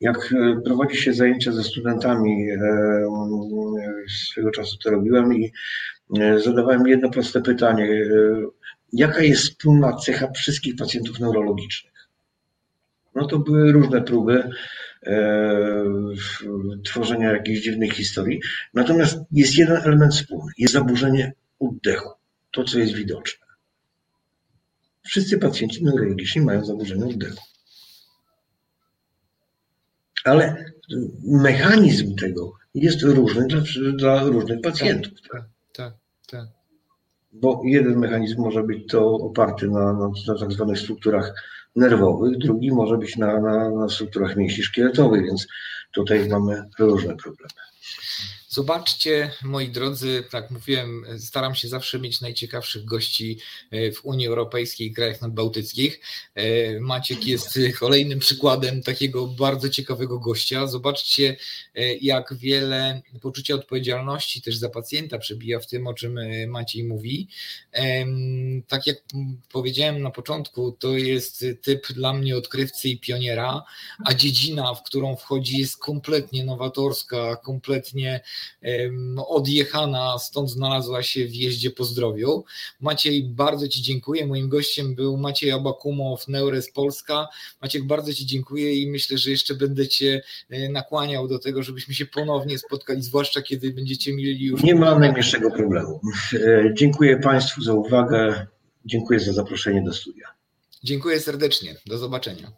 Jak e, prowadzi się zajęcia ze studentami, swego czasu to robiłem i e, zadawałem jedno proste pytanie. Jaka jest wspólna cecha wszystkich pacjentów neurologicznych? No to były różne próby e, tworzenia jakichś dziwnych historii. Natomiast jest jeden element wspólny. Jest zaburzenie oddechu. To, co jest widoczne. Wszyscy pacjenci neurologiczni mają zaburzenie oddechu. Ale mechanizm tego jest różny dla, dla różnych pacjentów. Tak, tak, tak. Bo jeden mechanizm może być to oparty na, na, na tak zwanych strukturach nerwowych, drugi może być na, na, na strukturach mięśni szkieletowych, więc tutaj mamy różne problemy. Zobaczcie, moi drodzy, tak mówiłem, staram się zawsze mieć najciekawszych gości e, w Unii Europejskiej i krajach nadbałtyckich. E, Maciek jest kolejnym przykładem takiego bardzo ciekawego gościa. Zobaczcie, e, jak wiele poczucia odpowiedzialności też za pacjenta przebija w tym, o czym Maciej mówi. Tak jak powiedziałem na początku, to jest typ dla mnie odkrywcy i pioniera, a dziedzina, w którą wchodzi, jest kompletnie nowatorska, kompletnie odjechana, stąd znalazła się w jeździe po zdrowiu. Maciej, bardzo Ci dziękuję. Moim gościem był Maciej Abakumow, Neures Polska. Maciek, bardzo Ci dziękuję i myślę, że jeszcze będę Cię e, nakłaniał do tego, żebyśmy się ponownie spotkali, zwłaszcza kiedy będziecie mieli już... Nie ma najmniejszego problemu. E, dziękuję Państwu za uwagę. Dziękuję za zaproszenie do studia. Dziękuję serdecznie. Do zobaczenia.